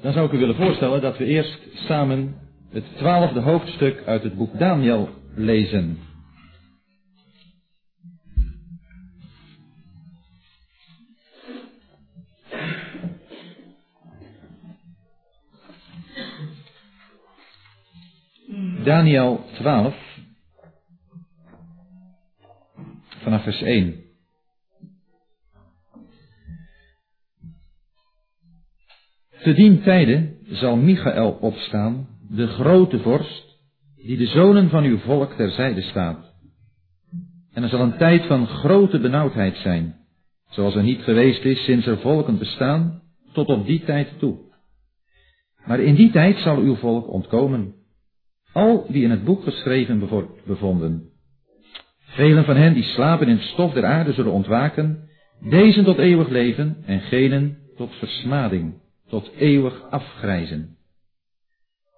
Dan zou ik u willen voorstellen dat we eerst samen het twaalfde hoofdstuk uit het boek Daniel lezen. Daniel 12, vanaf vers 1. Te dien tijde zal Michael opstaan, de grote vorst, die de zonen van uw volk terzijde staat. En er zal een tijd van grote benauwdheid zijn, zoals er niet geweest is sinds er volken bestaan, tot op die tijd toe. Maar in die tijd zal uw volk ontkomen, al die in het boek geschreven bevonden. Velen van hen die slapen in het stof der aarde zullen ontwaken, deze tot eeuwig leven en genen tot versmading tot eeuwig afgrijzen.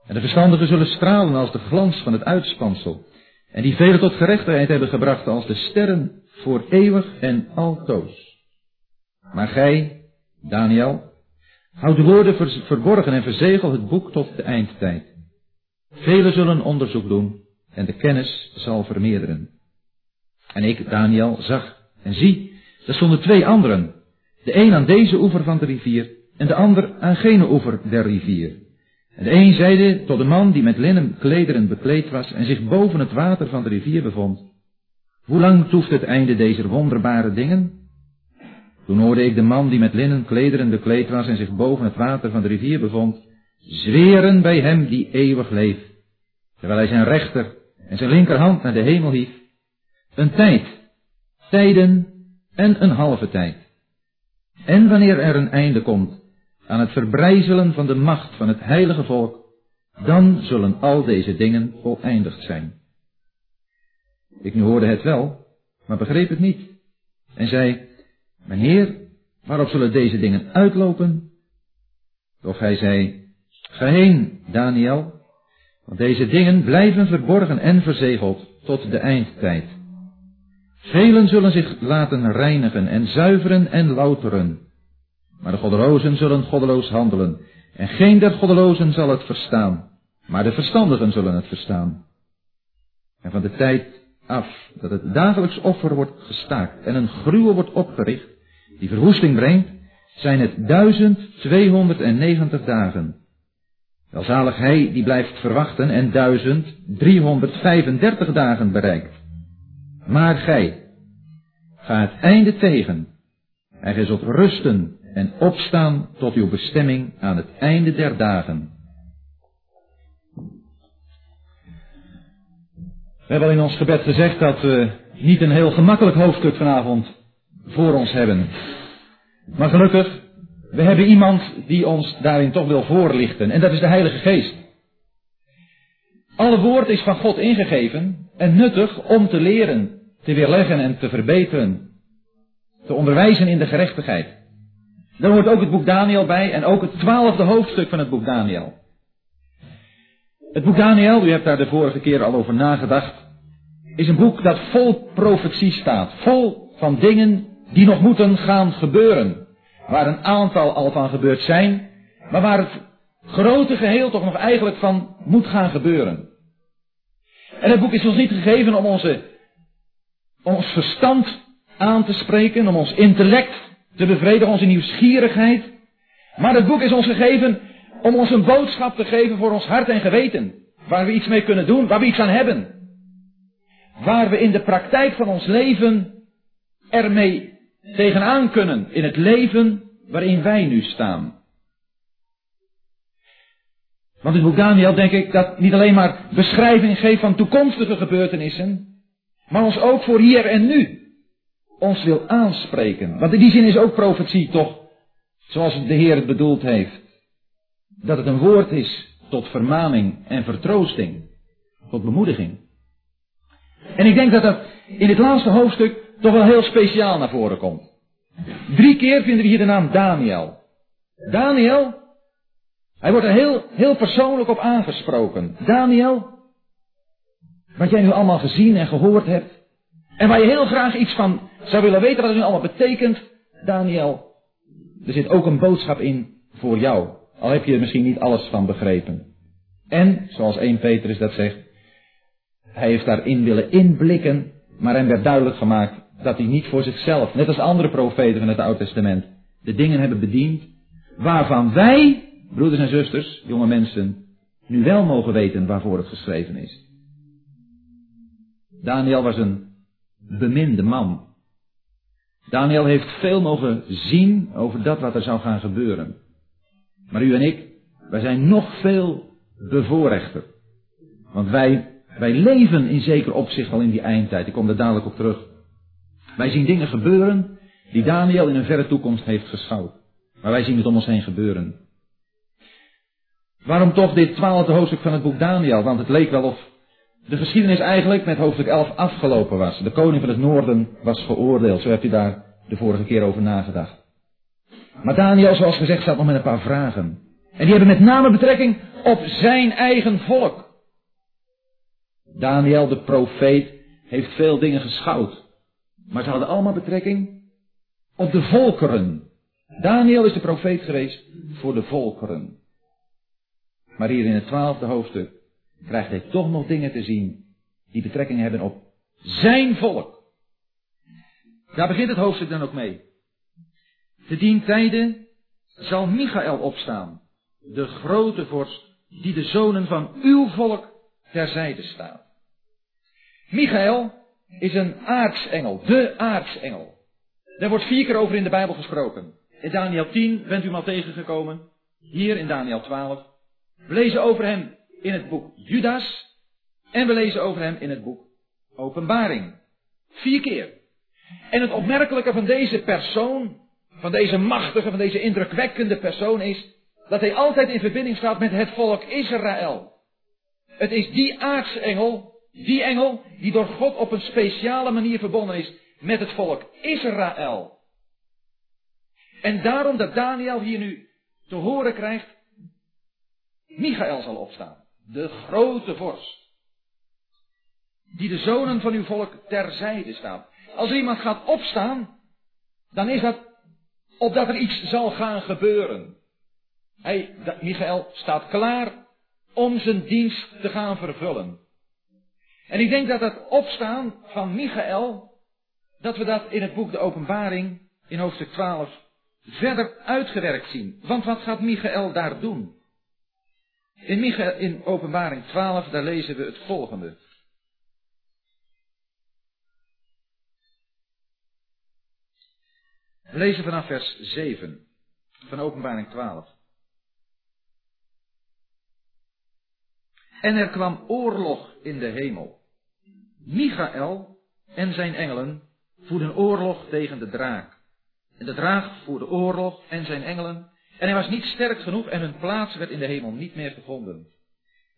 En de verstandigen zullen stralen als de glans van het uitspansel, en die velen tot gerechtigheid hebben gebracht als de sterren voor eeuwig en altoos. Maar gij, Daniel, houd de woorden verborgen en verzegel het boek tot de eindtijd. Velen zullen onderzoek doen en de kennis zal vermeerderen. En ik, Daniel, zag en zie, er stonden twee anderen, de een aan deze oever van de rivier en de ander aan gene oever der rivier. En de een zeide tot de man die met linnen klederen bekleed was en zich boven het water van de rivier bevond, hoe lang toeft het einde deze wonderbare dingen? Toen hoorde ik de man die met linnen klederen bekleed was en zich boven het water van de rivier bevond, zweren bij hem die eeuwig leeft, terwijl hij zijn rechter en zijn linkerhand naar de hemel hief, een tijd, tijden en een halve tijd. En wanneer er een einde komt, aan het verbrijzelen van de macht van het heilige volk, dan zullen al deze dingen voleindigd zijn. Ik nu hoorde het wel, maar begreep het niet. En zei, mijn heer, waarop zullen deze dingen uitlopen? Doch hij zei, ga heen, Daniel, want deze dingen blijven verborgen en verzegeld tot de eindtijd. Velen zullen zich laten reinigen en zuiveren en louteren, maar de goddelozen zullen goddeloos handelen. En geen der goddelozen zal het verstaan. Maar de verstandigen zullen het verstaan. En van de tijd af dat het dagelijks offer wordt gestaakt en een gruwe wordt opgericht, die verwoesting brengt, zijn het duizend tweehonderd en negentig dagen. Welzalig hij die blijft verwachten en duizend driehonderd vijfendertig dagen bereikt. Maar gij, ga het einde tegen, en gij zult rusten en opstaan tot uw bestemming aan het einde der dagen. We hebben al in ons gebed gezegd dat we niet een heel gemakkelijk hoofdstuk vanavond voor ons hebben. Maar gelukkig, we hebben iemand die ons daarin toch wil voorlichten. En dat is de Heilige Geest. Alle woord is van God ingegeven en nuttig om te leren, te weerleggen en te verbeteren. Te onderwijzen in de gerechtigheid. Daar hoort ook het boek Daniel bij en ook het twaalfde hoofdstuk van het boek Daniel. Het boek Daniel, u hebt daar de vorige keer al over nagedacht, is een boek dat vol profetie staat. Vol van dingen die nog moeten gaan gebeuren. Waar een aantal al van gebeurd zijn, maar waar het grote geheel toch nog eigenlijk van moet gaan gebeuren. En het boek is ons niet gegeven om onze, ons verstand aan te spreken, om ons intellect te bevredigen, onze nieuwsgierigheid. Maar het boek is ons gegeven om ons een boodschap te geven voor ons hart en geweten. Waar we iets mee kunnen doen, waar we iets aan hebben. Waar we in de praktijk van ons leven ermee tegenaan kunnen in het leven waarin wij nu staan. Want het boek Daniel denk ik dat niet alleen maar beschrijving geeft van toekomstige gebeurtenissen, maar ons ook voor hier en nu ons wil aanspreken. Want in die zin is ook profetie toch, zoals de Heer het bedoeld heeft, dat het een woord is tot vermaning en vertroosting, tot bemoediging. En ik denk dat dat in het laatste hoofdstuk toch wel heel speciaal naar voren komt. Drie keer vinden we hier de naam Daniel. Daniel, hij wordt er heel, heel persoonlijk op aangesproken. Daniel, wat jij nu allemaal gezien en gehoord hebt, en waar je heel graag iets van zou willen weten wat het nu allemaal betekent, Daniel, er zit ook een boodschap in voor jou. Al heb je er misschien niet alles van begrepen. En, zoals 1 Petrus dat zegt, hij heeft daarin willen inblikken, maar hem werd duidelijk gemaakt dat hij niet voor zichzelf, net als andere profeten van het Oude Testament, de dingen hebben bediend, waarvan wij, broeders en zusters, jonge mensen, nu wel mogen weten waarvoor het geschreven is. Daniel was een beminde man. Daniel heeft veel mogen zien over dat wat er zou gaan gebeuren. Maar u en ik, wij zijn nog veel bevoorrechter. Want wij, wij leven in zeker opzicht al in die eindtijd. Ik kom er dadelijk op terug. Wij zien dingen gebeuren die Daniel in een verre toekomst heeft geschouwd. Maar wij zien het om ons heen gebeuren. Waarom toch dit twaalfde hoofdstuk van het boek Daniel? Want het leek wel of de geschiedenis eigenlijk met hoofdstuk 11 afgelopen was. De koning van het noorden was veroordeeld. Zo hebt u daar de vorige keer over nagedacht. Maar Daniel, zoals gezegd, staat nog met een paar vragen. En die hebben met name betrekking op zijn eigen volk. Daniel, de profeet, heeft veel dingen geschouwd. Maar ze hadden allemaal betrekking op de volkeren. Daniel is de profeet geweest voor de volkeren. Maar hier in het twaalfde hoofdstuk krijgt hij toch nog dingen te zien die betrekking hebben op zijn volk. Daar begint het hoofdstuk dan ook mee. Te dien tijden zal Michael opstaan, de grote vorst, die de zonen van uw volk terzijde staat. Michael is een aartsengel, de aartsengel. Daar wordt vier keer over in de Bijbel gesproken. In Daniel 10 bent u hem al tegengekomen. Hier in Daniel 12. We lezen over hem in het boek Judas. En we lezen over hem in het boek Openbaring. Vier keer. En het opmerkelijke van deze persoon, van deze machtige, van deze indrukwekkende persoon is dat hij altijd in verbinding staat met het volk Israël. Het is die aartsengel, die engel, die door God op een speciale manier verbonden is met het volk Israël. En daarom dat Daniel hier nu te horen krijgt, Michael zal opstaan de grote vorst, die de zonen van uw volk terzijde staat. Als iemand gaat opstaan, dan is dat opdat er iets zal gaan gebeuren. Hij, Michael, staat klaar om zijn dienst te gaan vervullen. En ik denk dat het opstaan van Michael, dat we dat in het boek De Openbaring, in hoofdstuk 12, verder uitgewerkt zien. Want wat gaat Michael daar doen? In, Michael, in openbaring 12, daar lezen we het volgende. We lezen vanaf vers 7 van openbaring 12. En er kwam oorlog in de hemel. Michael en zijn engelen voerden oorlog tegen de draak. En de draak voerde oorlog en zijn engelen en hij was niet sterk genoeg en hun plaats werd in de hemel niet meer gevonden.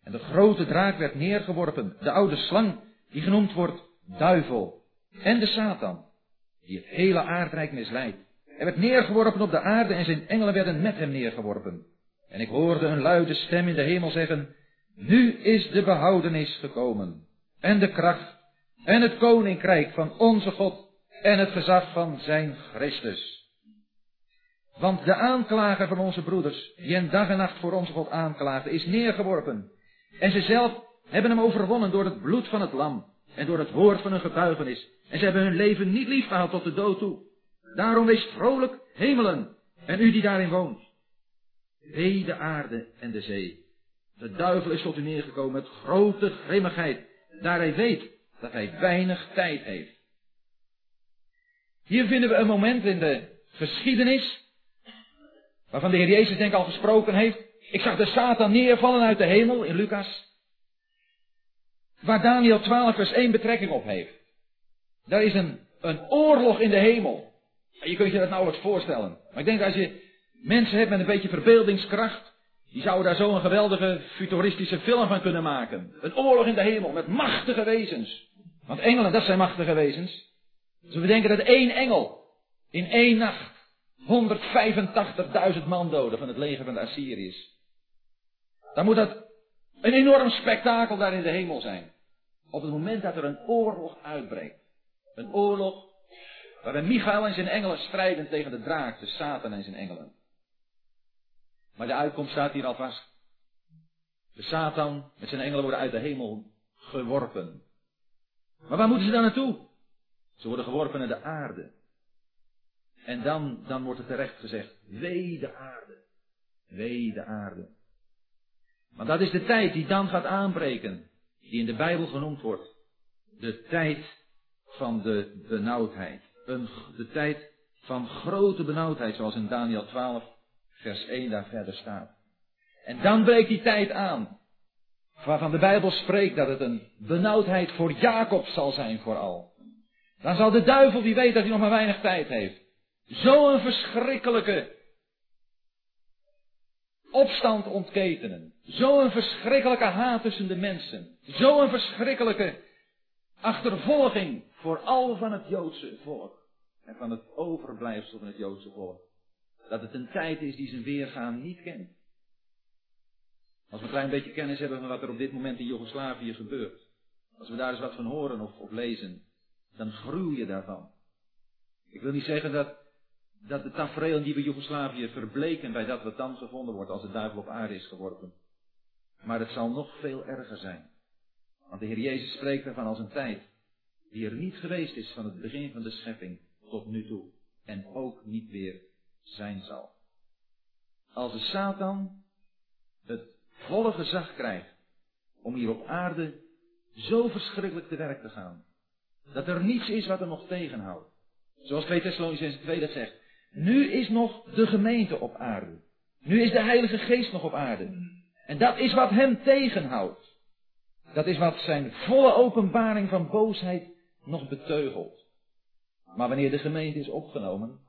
En de grote draak werd neergeworpen, de oude slang, die genoemd wordt duivel, en de Satan, die het hele aardrijk misleidt. Hij werd neergeworpen op de aarde en zijn engelen werden met hem neergeworpen. En ik hoorde een luide stem in de hemel zeggen, nu is de behoudenis gekomen, en de kracht, en het koninkrijk van onze God, en het gezag van zijn Christus. Want de aanklager van onze broeders, die een dag en nacht voor onze God aanklaagde, is neergeworpen. En ze zelf hebben hem overwonnen door het bloed van het lam en door het woord van hun getuigenis. En ze hebben hun leven niet lief gehad tot de dood toe. Daarom wees vrolijk, hemelen, en u die daarin woont. Wee de aarde en de zee. De duivel is tot u neergekomen met grote grimmigheid, daar hij weet dat hij weinig tijd heeft. Hier vinden we een moment in de geschiedenis Waarvan de Heer Jezus denk ik al gesproken heeft. Ik zag de Satan neervallen uit de hemel in Lucas. Waar Daniel 12 vers 1 betrekking op heeft. Daar is een, een oorlog in de hemel. Je kunt je dat nauwelijks voorstellen. Maar ik denk als je mensen hebt met een beetje verbeeldingskracht. Die zouden daar zo een geweldige futuristische film van kunnen maken. Een oorlog in de hemel met machtige wezens. Want engelen, dat zijn machtige wezens. Dus we denken dat één engel in één nacht 185.000 man doden van het leger van de Assyriërs. Dan moet dat een enorm spektakel daar in de hemel zijn. Op het moment dat er een oorlog uitbreekt. Een oorlog waarin Michael en zijn engelen strijden tegen de draak, de Satan en zijn engelen. Maar de uitkomst staat hier al vast. De Satan met zijn engelen worden uit de hemel geworpen. Maar waar moeten ze dan naartoe? Ze worden geworpen naar de aarde. En dan, dan wordt er terecht gezegd, wee de aarde. Wee de aarde. Want dat is de tijd die dan gaat aanbreken, die in de Bijbel genoemd wordt. De tijd van de benauwdheid. Een, de tijd van grote benauwdheid, zoals in Daniel 12, vers 1 daar verder staat. En dan breekt die tijd aan, waarvan de Bijbel spreekt dat het een benauwdheid voor Jacob zal zijn vooral. Dan zal de duivel, die weet dat hij nog maar weinig tijd heeft, zo'n verschrikkelijke opstand ontketenen. Zo'n verschrikkelijke haat tussen de mensen. Zo'n verschrikkelijke achtervolging voor al van het Joodse volk. En van het overblijfsel van het Joodse volk. Dat het een tijd is die zijn weergaan niet kent. Als we een klein beetje kennis hebben van wat er op dit moment in Joegoslavië gebeurt. Als we daar eens wat van horen of, of lezen. Dan gruw je daarvan. Ik wil niet zeggen dat dat de tafereel die we Joegoslavië verbleken bij dat wat dan gevonden wordt als de duivel op aarde is geworpen. Maar het zal nog veel erger zijn. Want de Heer Jezus spreekt ervan als een tijd die er niet geweest is van het begin van de schepping tot nu toe. En ook niet weer zijn zal. Als de Satan het volle gezag krijgt om hier op aarde zo verschrikkelijk te werk te gaan, dat er niets is wat er nog tegenhoudt. Zoals 2 Thessalonicenzen 2 dat zegt. Nu is nog de gemeente op aarde. Nu is de Heilige Geest nog op aarde. En dat is wat hem tegenhoudt. Dat is wat zijn volle openbaring van boosheid nog beteugelt. Maar wanneer de gemeente is opgenomen,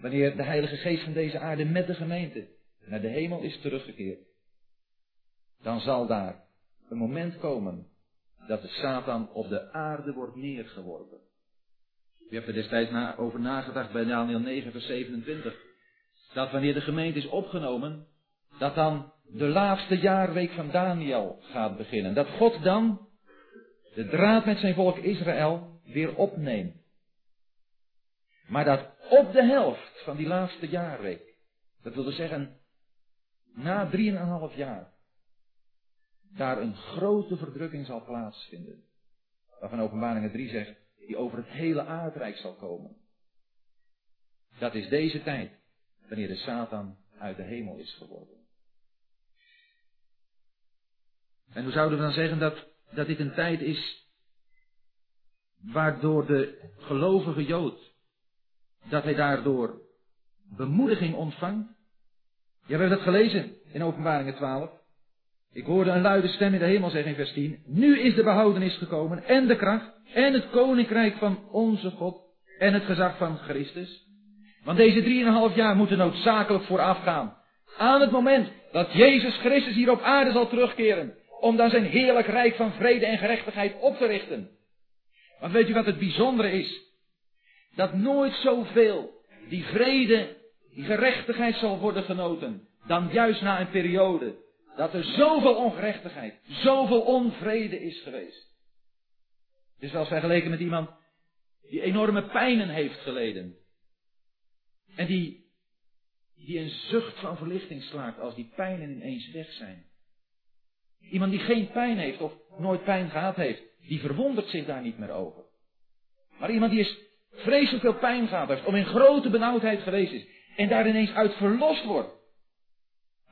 wanneer de Heilige Geest van deze aarde met de gemeente naar de hemel is teruggekeerd, dan zal daar een moment komen dat de Satan op de aarde wordt neergeworpen. U hebt er destijds na, over nagedacht bij Daniel 9, vers 27. Dat wanneer de gemeente is opgenomen, dat dan de laatste jaarweek van Daniel gaat beginnen. Dat God dan de draad met zijn volk Israël weer opneemt. Maar dat op de helft van die laatste jaarweek, dat wil dus zeggen, na drieënhalf jaar, daar een grote verdrukking zal plaatsvinden. Waarvan openbaringen 3 zegt, die over het hele aardrijk zal komen. Dat is deze tijd, wanneer de Satan uit de hemel is geworden. En hoe zouden we dan zeggen dat, dat dit een tijd is waardoor de gelovige Jood, dat hij daardoor bemoediging ontvangt? Ja, hebben dat gelezen in Openbaringen 12. Ik hoorde een luide stem in de hemel zeggen in vers 10. Nu is de behoudenis gekomen en de kracht en het koninkrijk van onze God en het gezag van Christus. Want deze drieënhalf jaar moeten noodzakelijk voorafgaan aan het moment dat Jezus Christus hier op aarde zal terugkeren om dan zijn heerlijk rijk van vrede en gerechtigheid op te richten. Want weet u wat het bijzondere is? Dat nooit zoveel die vrede, die gerechtigheid zal worden genoten, dan juist na een periode dat er zoveel ongerechtigheid, zoveel onvrede is geweest. Het is wel vergeleken met iemand die enorme pijnen heeft geleden. En die, die een zucht van verlichting slaakt als die pijnen ineens weg zijn. Iemand die geen pijn heeft of nooit pijn gehad heeft, die verwondert zich daar niet meer over. Maar iemand die is vreselijk veel pijn gehad heeft, om in grote benauwdheid geweest is, en daar ineens uit verlost wordt.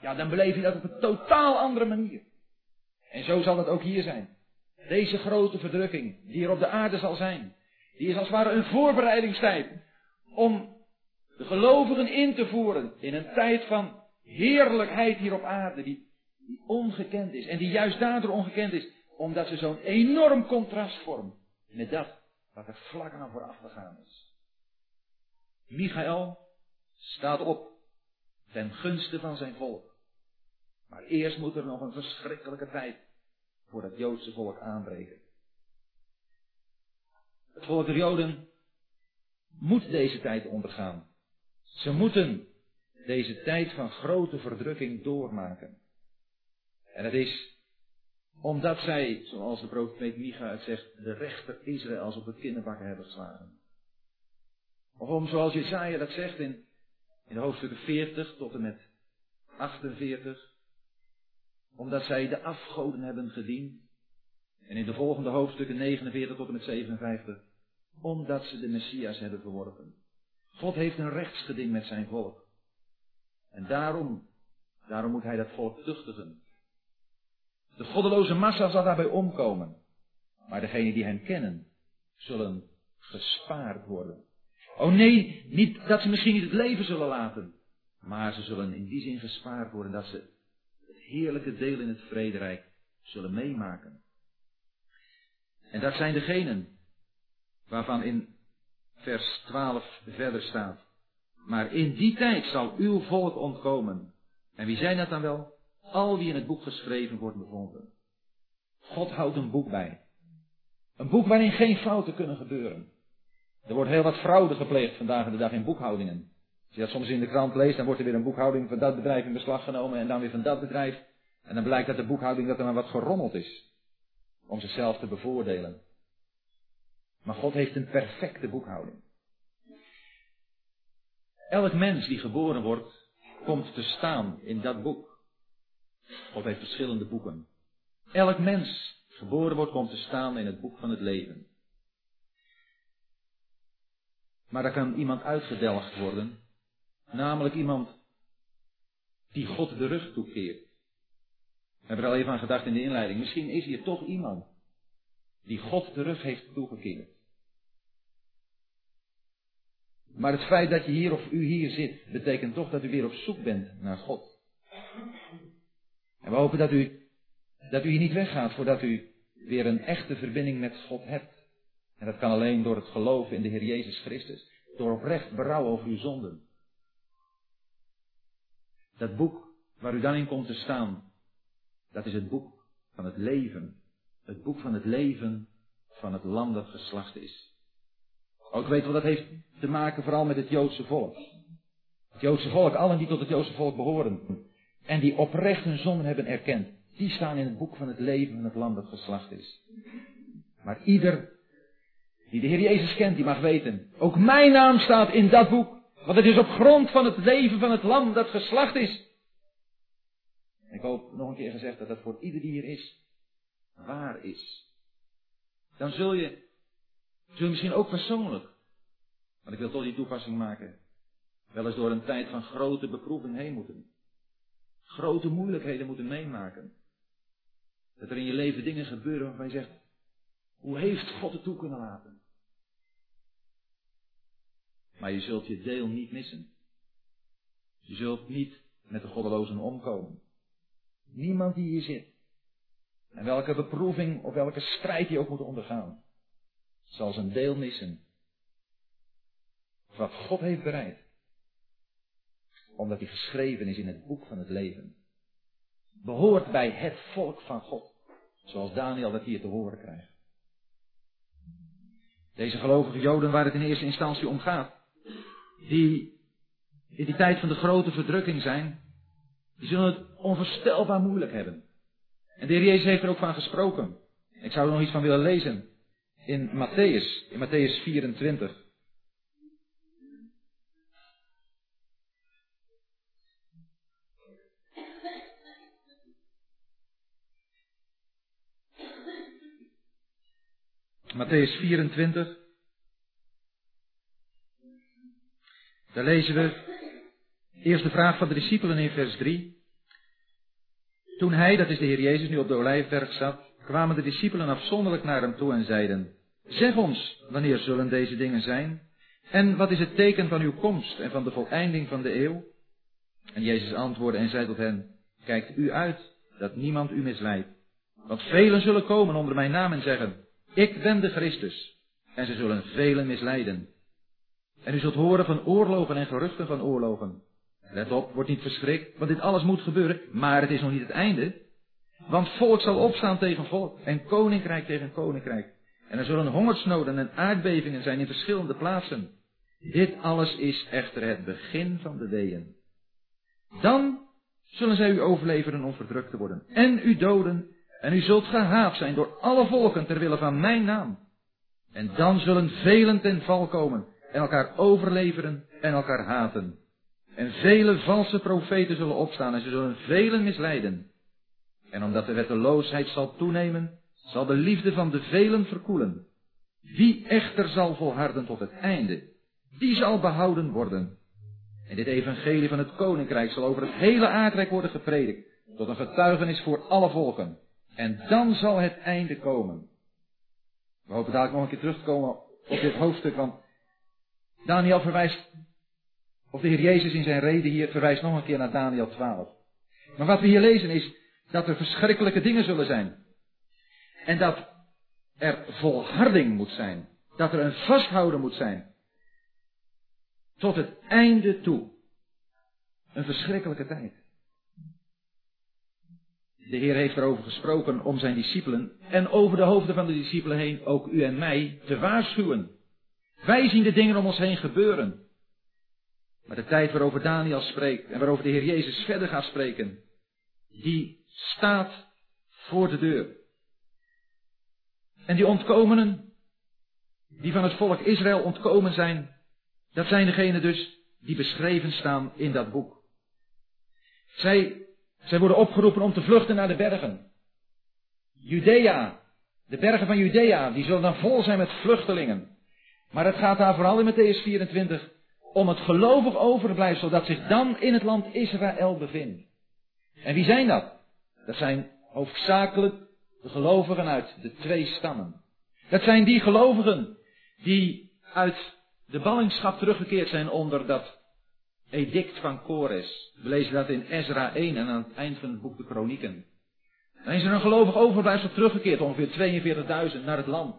Ja, dan beleef je dat op een totaal andere manier. En zo zal het ook hier zijn. Deze grote verdrukking, die er op de aarde zal zijn, die is als het ware een voorbereidingstijd om de gelovigen in te voeren in een tijd van heerlijkheid hier op aarde, die die ongekend is. En die juist daardoor ongekend is, omdat ze zo'n enorm contrast vormt met dat wat er vlak aan vooraf gegaan is. Michael staat op ten gunste van zijn volk. Maar eerst moet er nog een verschrikkelijke tijd voor het Joodse volk aanbreken. Het volk der Joden moet deze tijd ondergaan. Ze moeten deze tijd van grote verdrukking doormaken. En het is omdat zij, zoals de profeet Micha het zegt, de rechter Israëls op het kinderbakken hebben geslagen. Of om, zoals Jesaja dat zegt in In de hoofdstukken 40 tot en met 48. Omdat zij de afgoden hebben gediend. En in de volgende hoofdstukken 49 tot en met 57. Omdat ze de Messias hebben verworpen. God heeft een rechtsgeding met zijn volk. En daarom, daarom moet hij dat volk tuchtigen. De goddeloze massa zal daarbij omkomen. Maar degenen die hem kennen, zullen gespaard worden. Oh nee, niet dat ze misschien niet het leven zullen laten. Maar ze zullen in die zin gespaard worden dat ze heerlijke deel in het vrederijk zullen meemaken. En dat zijn degenen waarvan in vers 12 verder staat. Maar in die tijd zal uw volk ontkomen. En wie zijn dat dan wel? Al wie in het boek geschreven wordt bevonden. God houdt een boek bij. Een boek waarin geen fouten kunnen gebeuren. Er wordt heel wat fraude gepleegd vandaag de dag in boekhoudingen. Als je dat soms in de krant leest, dan wordt er weer een boekhouding van dat bedrijf in beslag genomen en dan weer van dat bedrijf. En dan blijkt dat de boekhouding dat er maar wat gerommeld is. Om zichzelf te bevoordelen. Maar God heeft een perfecte boekhouding. Elk mens die geboren wordt, komt te staan in dat boek. God heeft verschillende boeken. Elk mens geboren wordt, komt te staan in het boek van het leven. Maar er kan iemand uitgedelgd worden, namelijk iemand die God de rug toekeert. We hebben er al even aan gedacht in de inleiding. Misschien is hier toch iemand die God de rug heeft toegekeerd. Maar het feit dat je hier of u hier zit, betekent toch dat u weer op zoek bent naar God. En we hopen dat u, dat u hier niet weggaat voordat u weer een echte verbinding met God hebt. En dat kan alleen door het geloven in de Heer Jezus Christus. Door oprecht berouw over uw zonden. Dat boek waar u dan in komt te staan, dat is het boek van het leven. Het boek van het leven van het land dat geslacht is. Ook weet wel, dat heeft te maken vooral met het Joodse volk. Het Joodse volk, allen die tot het Joodse volk behoren. En die oprecht hun zonden hebben erkend. Die staan in het boek van het leven van het land dat geslacht is. Maar ieder die de Heer Jezus kent, die mag weten. Ook mijn naam staat in dat boek. Want het is op grond van het leven van het lam dat geslacht is. Ik hoop nog een keer gezegd dat dat voor ieder die hier is, waar is. Dan zul je, zul je misschien ook persoonlijk, want ik wil toch die toepassing maken, wel eens door een tijd van grote beproeving heen moeten. Grote moeilijkheden moeten meemaken. Dat er in je leven dingen gebeuren waarvan je zegt, hoe heeft God het toe kunnen laten? Maar je zult je deel niet missen. Je zult niet met de goddelozen omkomen. Niemand die hier zit. En welke beproeving of welke strijd je ook moet ondergaan. Zal zijn deel missen. Wat God heeft bereid. Omdat hij geschreven is in het boek van het leven. Behoort bij het volk van God. Zoals Daniel dat hier te horen krijgt. Deze gelovige Joden waar het in eerste instantie om gaat. Die in die tijd van de grote verdrukking zijn. Die zullen het onvoorstelbaar moeilijk hebben. En de Heer Jezus heeft er ook van gesproken. Ik zou er nog iets van willen lezen. In Matthäus, in Matthäus 24. Matthäus 24. Daar lezen we eerst de vraag van de discipelen in vers 3. Toen hij, dat is de Heer Jezus, nu op de olijfberg zat, kwamen de discipelen afzonderlijk naar hem toe en zeiden, Zeg ons, wanneer zullen deze dingen zijn? En wat is het teken van uw komst en van de voleinding van de eeuw? En Jezus antwoordde en zei tot hen, Kijkt u uit, dat niemand u misleidt. Want velen zullen komen onder mijn naam en zeggen, ik ben de Christus. En ze zullen velen misleiden. En u zult horen van oorlogen en geruchten van oorlogen. Let op, word niet verschrikt, want dit alles moet gebeuren, maar het is nog niet het einde. Want volk zal opstaan tegen volk en koninkrijk tegen koninkrijk. En er zullen hongersnoden en aardbevingen zijn in verschillende plaatsen. Dit alles is echter het begin van de weeën. Dan zullen zij u overleveren om verdrukt te worden en u doden en u zult gehaat zijn door alle volken ter wille van mijn naam. En dan zullen velen ten val komen en elkaar overleveren en elkaar haten. En vele valse profeten zullen opstaan en ze zullen velen misleiden. En omdat de wetteloosheid zal toenemen, zal de liefde van de velen verkoelen. Wie echter zal volharden tot het einde, die zal behouden worden. En dit evangelie van het koninkrijk zal over het hele aardrijk worden gepredikt, tot een getuigenis voor alle volken. En dan zal het einde komen. We hopen dadelijk nog een keer terug te komen op dit hoofdstuk, want Daniel verwijst, of de Heer Jezus in zijn reden hier verwijst nog een keer naar Daniel 12. Maar wat we hier lezen is dat er verschrikkelijke dingen zullen zijn. En dat er volharding moet zijn. Dat er een vasthouden moet zijn. Tot het einde toe. Een verschrikkelijke tijd. De Heer heeft erover gesproken om zijn discipelen en over de hoofden van de discipelen heen ook u en mij te waarschuwen. Wij zien de dingen om ons heen gebeuren. Maar de tijd waarover Daniel spreekt en waarover de Heer Jezus verder gaat spreken, die staat voor de deur. En die ontkomenen, die van het volk Israël ontkomen zijn, dat zijn degenen dus die beschreven staan in dat boek. Zij, zij worden opgeroepen om te vluchten naar de bergen. Judea, de bergen van Judea, die zullen dan vol zijn met vluchtelingen. Maar het gaat daar vooral in Matthäus 24 om het gelovig overblijfsel dat zich dan in het land Israël bevindt. En wie zijn dat? Dat zijn hoofdzakelijk de gelovigen uit de twee stammen. Dat zijn die gelovigen die uit de ballingschap teruggekeerd zijn onder dat edict van Kores. We lezen dat in Ezra 1 en aan het eind van het boek de Kronieken. Dan is er een gelovig overblijfsel teruggekeerd, ongeveer 42.000, naar het land.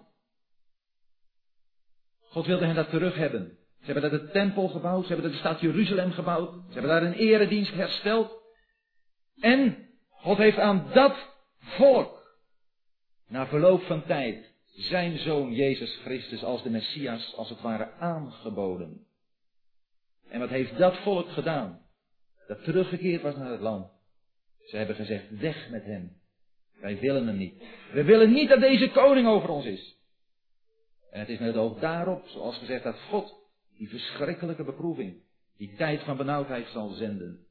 God wilde hen dat terug hebben. Ze hebben daar de tempel gebouwd, ze hebben de stad Jeruzalem gebouwd, ze hebben daar een eredienst hersteld. En God heeft aan dat volk, na verloop van tijd, zijn zoon Jezus Christus als de Messias, als het ware, aangeboden. En wat heeft dat volk gedaan? Dat teruggekeerd was naar het land. Ze hebben gezegd, weg met hem. Wij willen hem niet. We willen niet dat deze koning over ons is. En het is met het oog daarop, zoals gezegd, dat God die verschrikkelijke beproeving, die tijd van benauwdheid zal zenden.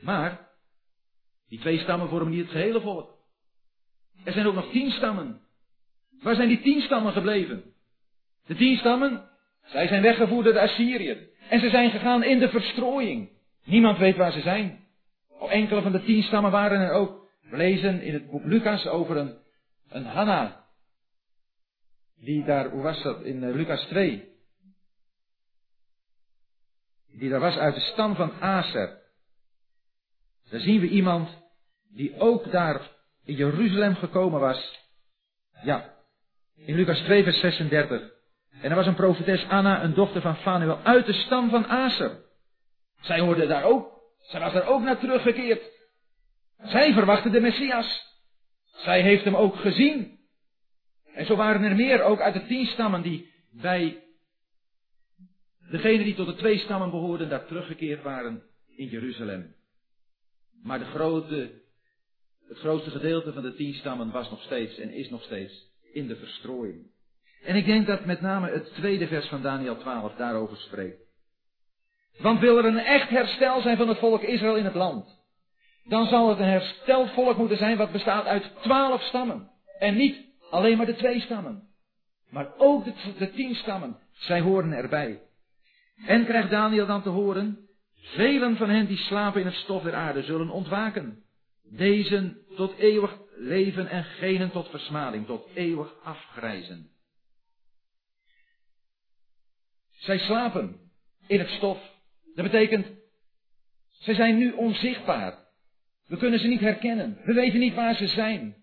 Maar, die twee stammen vormen niet het gehele volk. Er zijn ook nog tien stammen. Waar zijn die tien stammen gebleven? De tien stammen, zij zijn weggevoerd door de Assyriën. En ze zijn gegaan in de verstrooiing. Niemand weet waar ze zijn. Enkele van de tien stammen waren er ook. We lezen in het boek Lucas over een, een Hanna. Die daar, hoe was dat, in uh, Lucas 2. Die daar was uit de stam van Aser. Daar zien we iemand die ook daar in Jeruzalem gekomen was. Ja, in Lucas 2 vers 36. En er was een profetes Anna, een dochter van Fanuel, uit de stam van Aser. Zij hoorde daar ook. Zij was daar ook naar teruggekeerd. Zij verwachtte de Messias. Zij heeft hem ook gezien. En zo waren er meer, ook uit de tien stammen, die bij degenen die tot de twee stammen behoorden, daar teruggekeerd waren in Jeruzalem. Maar de grote, het grootste gedeelte van de tien stammen was nog steeds en is nog steeds in de verstrooiing. En ik denk dat met name het tweede vers van Daniel 12 daarover spreekt. Want wil er een echt herstel zijn van het volk Israël in het land, dan zal het een hersteld volk moeten zijn wat bestaat uit twaalf stammen. En niet alleen maar de twee stammen, maar ook de, de tien stammen. Zij horen erbij. En krijgt Daniel dan te horen, velen van hen die slapen in het stof der aarde zullen ontwaken. Deze tot eeuwig leven en genen tot versmading, tot eeuwig afgrijzen. Zij slapen in het stof. Dat betekent, ze zijn nu onzichtbaar. We kunnen ze niet herkennen. We weten niet waar ze zijn.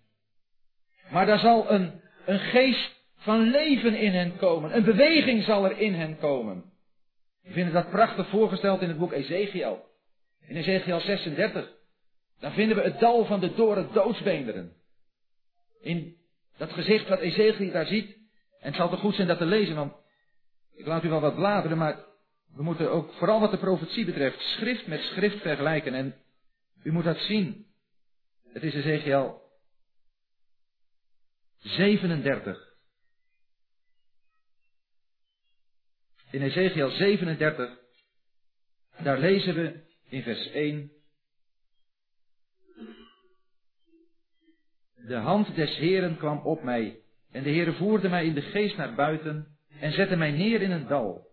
Maar daar zal een, een geest van leven in hen komen. Een beweging zal er in hen komen. We vinden dat prachtig voorgesteld in het boek Ezekiel. In Ezekiel 36. Daar vinden we het dal van de doren doodsbeenderen. In dat gezicht wat Ezekiel daar ziet. En het zal toch goed zijn dat te lezen, want ik laat u wel wat bladeren, maar we moeten ook, vooral wat de profetie betreft, schrift met schrift vergelijken. En u moet dat zien. Het is Ezekiel 37. In Ezekiel 37, Daar lezen we in vers 1. De hand des Heeren kwam op mij, en de Heere voerde mij in de geest naar buiten en zette mij neer in een dal.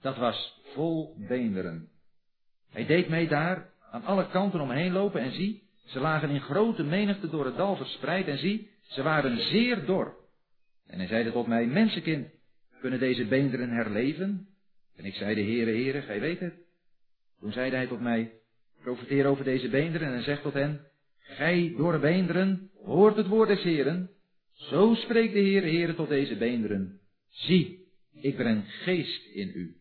Dat was vol beenderen. Hij deed mij daar aan alle kanten omheen lopen en zie, ze lagen in grote menigte door het dal verspreid en zie, ze waren zeer dor. En hij zeide tot mij, mensenkind, kunnen deze beenderen herleven? En ik zei, de Heere, Heere, gij weet het. Toen zeide hij tot mij, profiteer over deze beenderen en zeg tot hen, gij door beenderen, hoort het woord des Heeren. Zo spreekt de Heere, Heere tot deze beenderen. Zie, ik breng geest in u.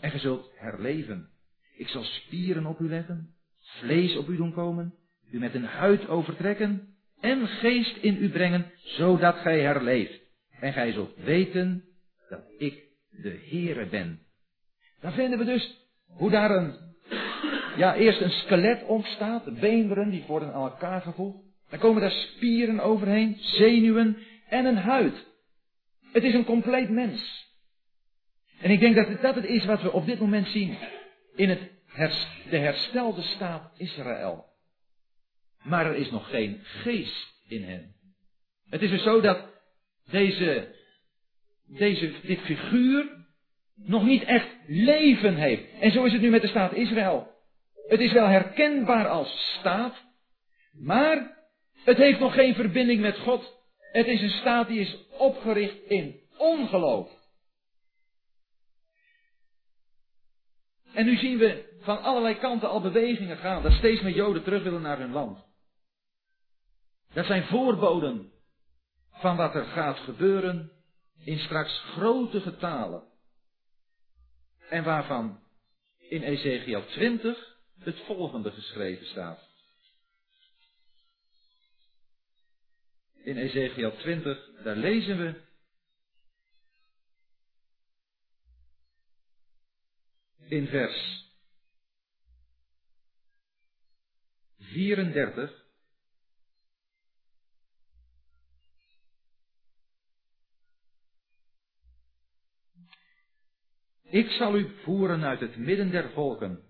En ge zult herleven. Ik zal spieren op u leggen, vlees op u doen komen, u met een huid overtrekken en geest in u brengen, zodat gij herleeft. En gij zult weten dat ik de Heere ben. Dan vinden we dus hoe daar een, ja, eerst een skelet ontstaat, de beenderen die worden aan elkaar gevoegd. Dan komen daar spieren overheen, zenuwen en een huid. Het is een compleet mens. En ik denk dat het, dat het is wat we op dit moment zien in het de herstelde staat Israël. Maar er is nog geen geest in hen. Het is dus zo dat deze, deze, dit figuur nog niet echt leven heeft. En zo is het nu met de staat Israël. Het is wel herkenbaar als staat, maar het heeft nog geen verbinding met God. Het is een staat die is opgericht in ongeloof. En nu zien we van allerlei kanten al bewegingen gaan, dat steeds meer Joden terug willen naar hun land. Dat zijn voorboden van wat er gaat gebeuren in straks grote getalen. En waarvan in Ezekiel 20 het volgende geschreven staat. In Ezekiel 20, daar lezen we in vers 34. Ik zal u voeren uit het midden der volken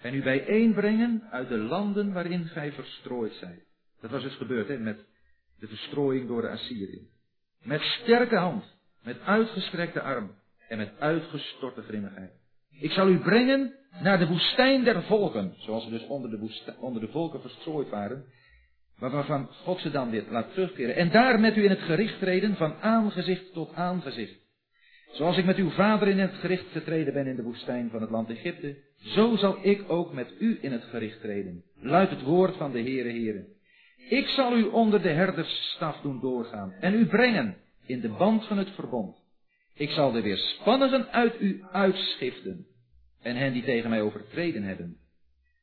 en u bijeenbrengen uit de landen waarin gij verstrooid zijt. Dat was dus gebeurd hè, met de verstrooiing door de Assyrië. Met sterke hand, met uitgestrekte arm en met uitgestorte grimmigheid. Ik zal u brengen naar de woestijn der volken, zoals ze dus onder de, onder de volken verstrooid waren, waarvan God ze dan weer laat terugkeren. En daar met u in het gericht treden van aangezicht tot aangezicht. Zoals ik met uw vader in het gericht getreden ben in de woestijn van het land Egypte, zo zal ik ook met u in het gericht treden. Luidt het woord van de Heere Heere. Ik zal u onder de herdersstaf doen doorgaan en u brengen in de band van het verbond. Ik zal de weerspannigen uit u uitschiften en hen die tegen mij overtreden hebben.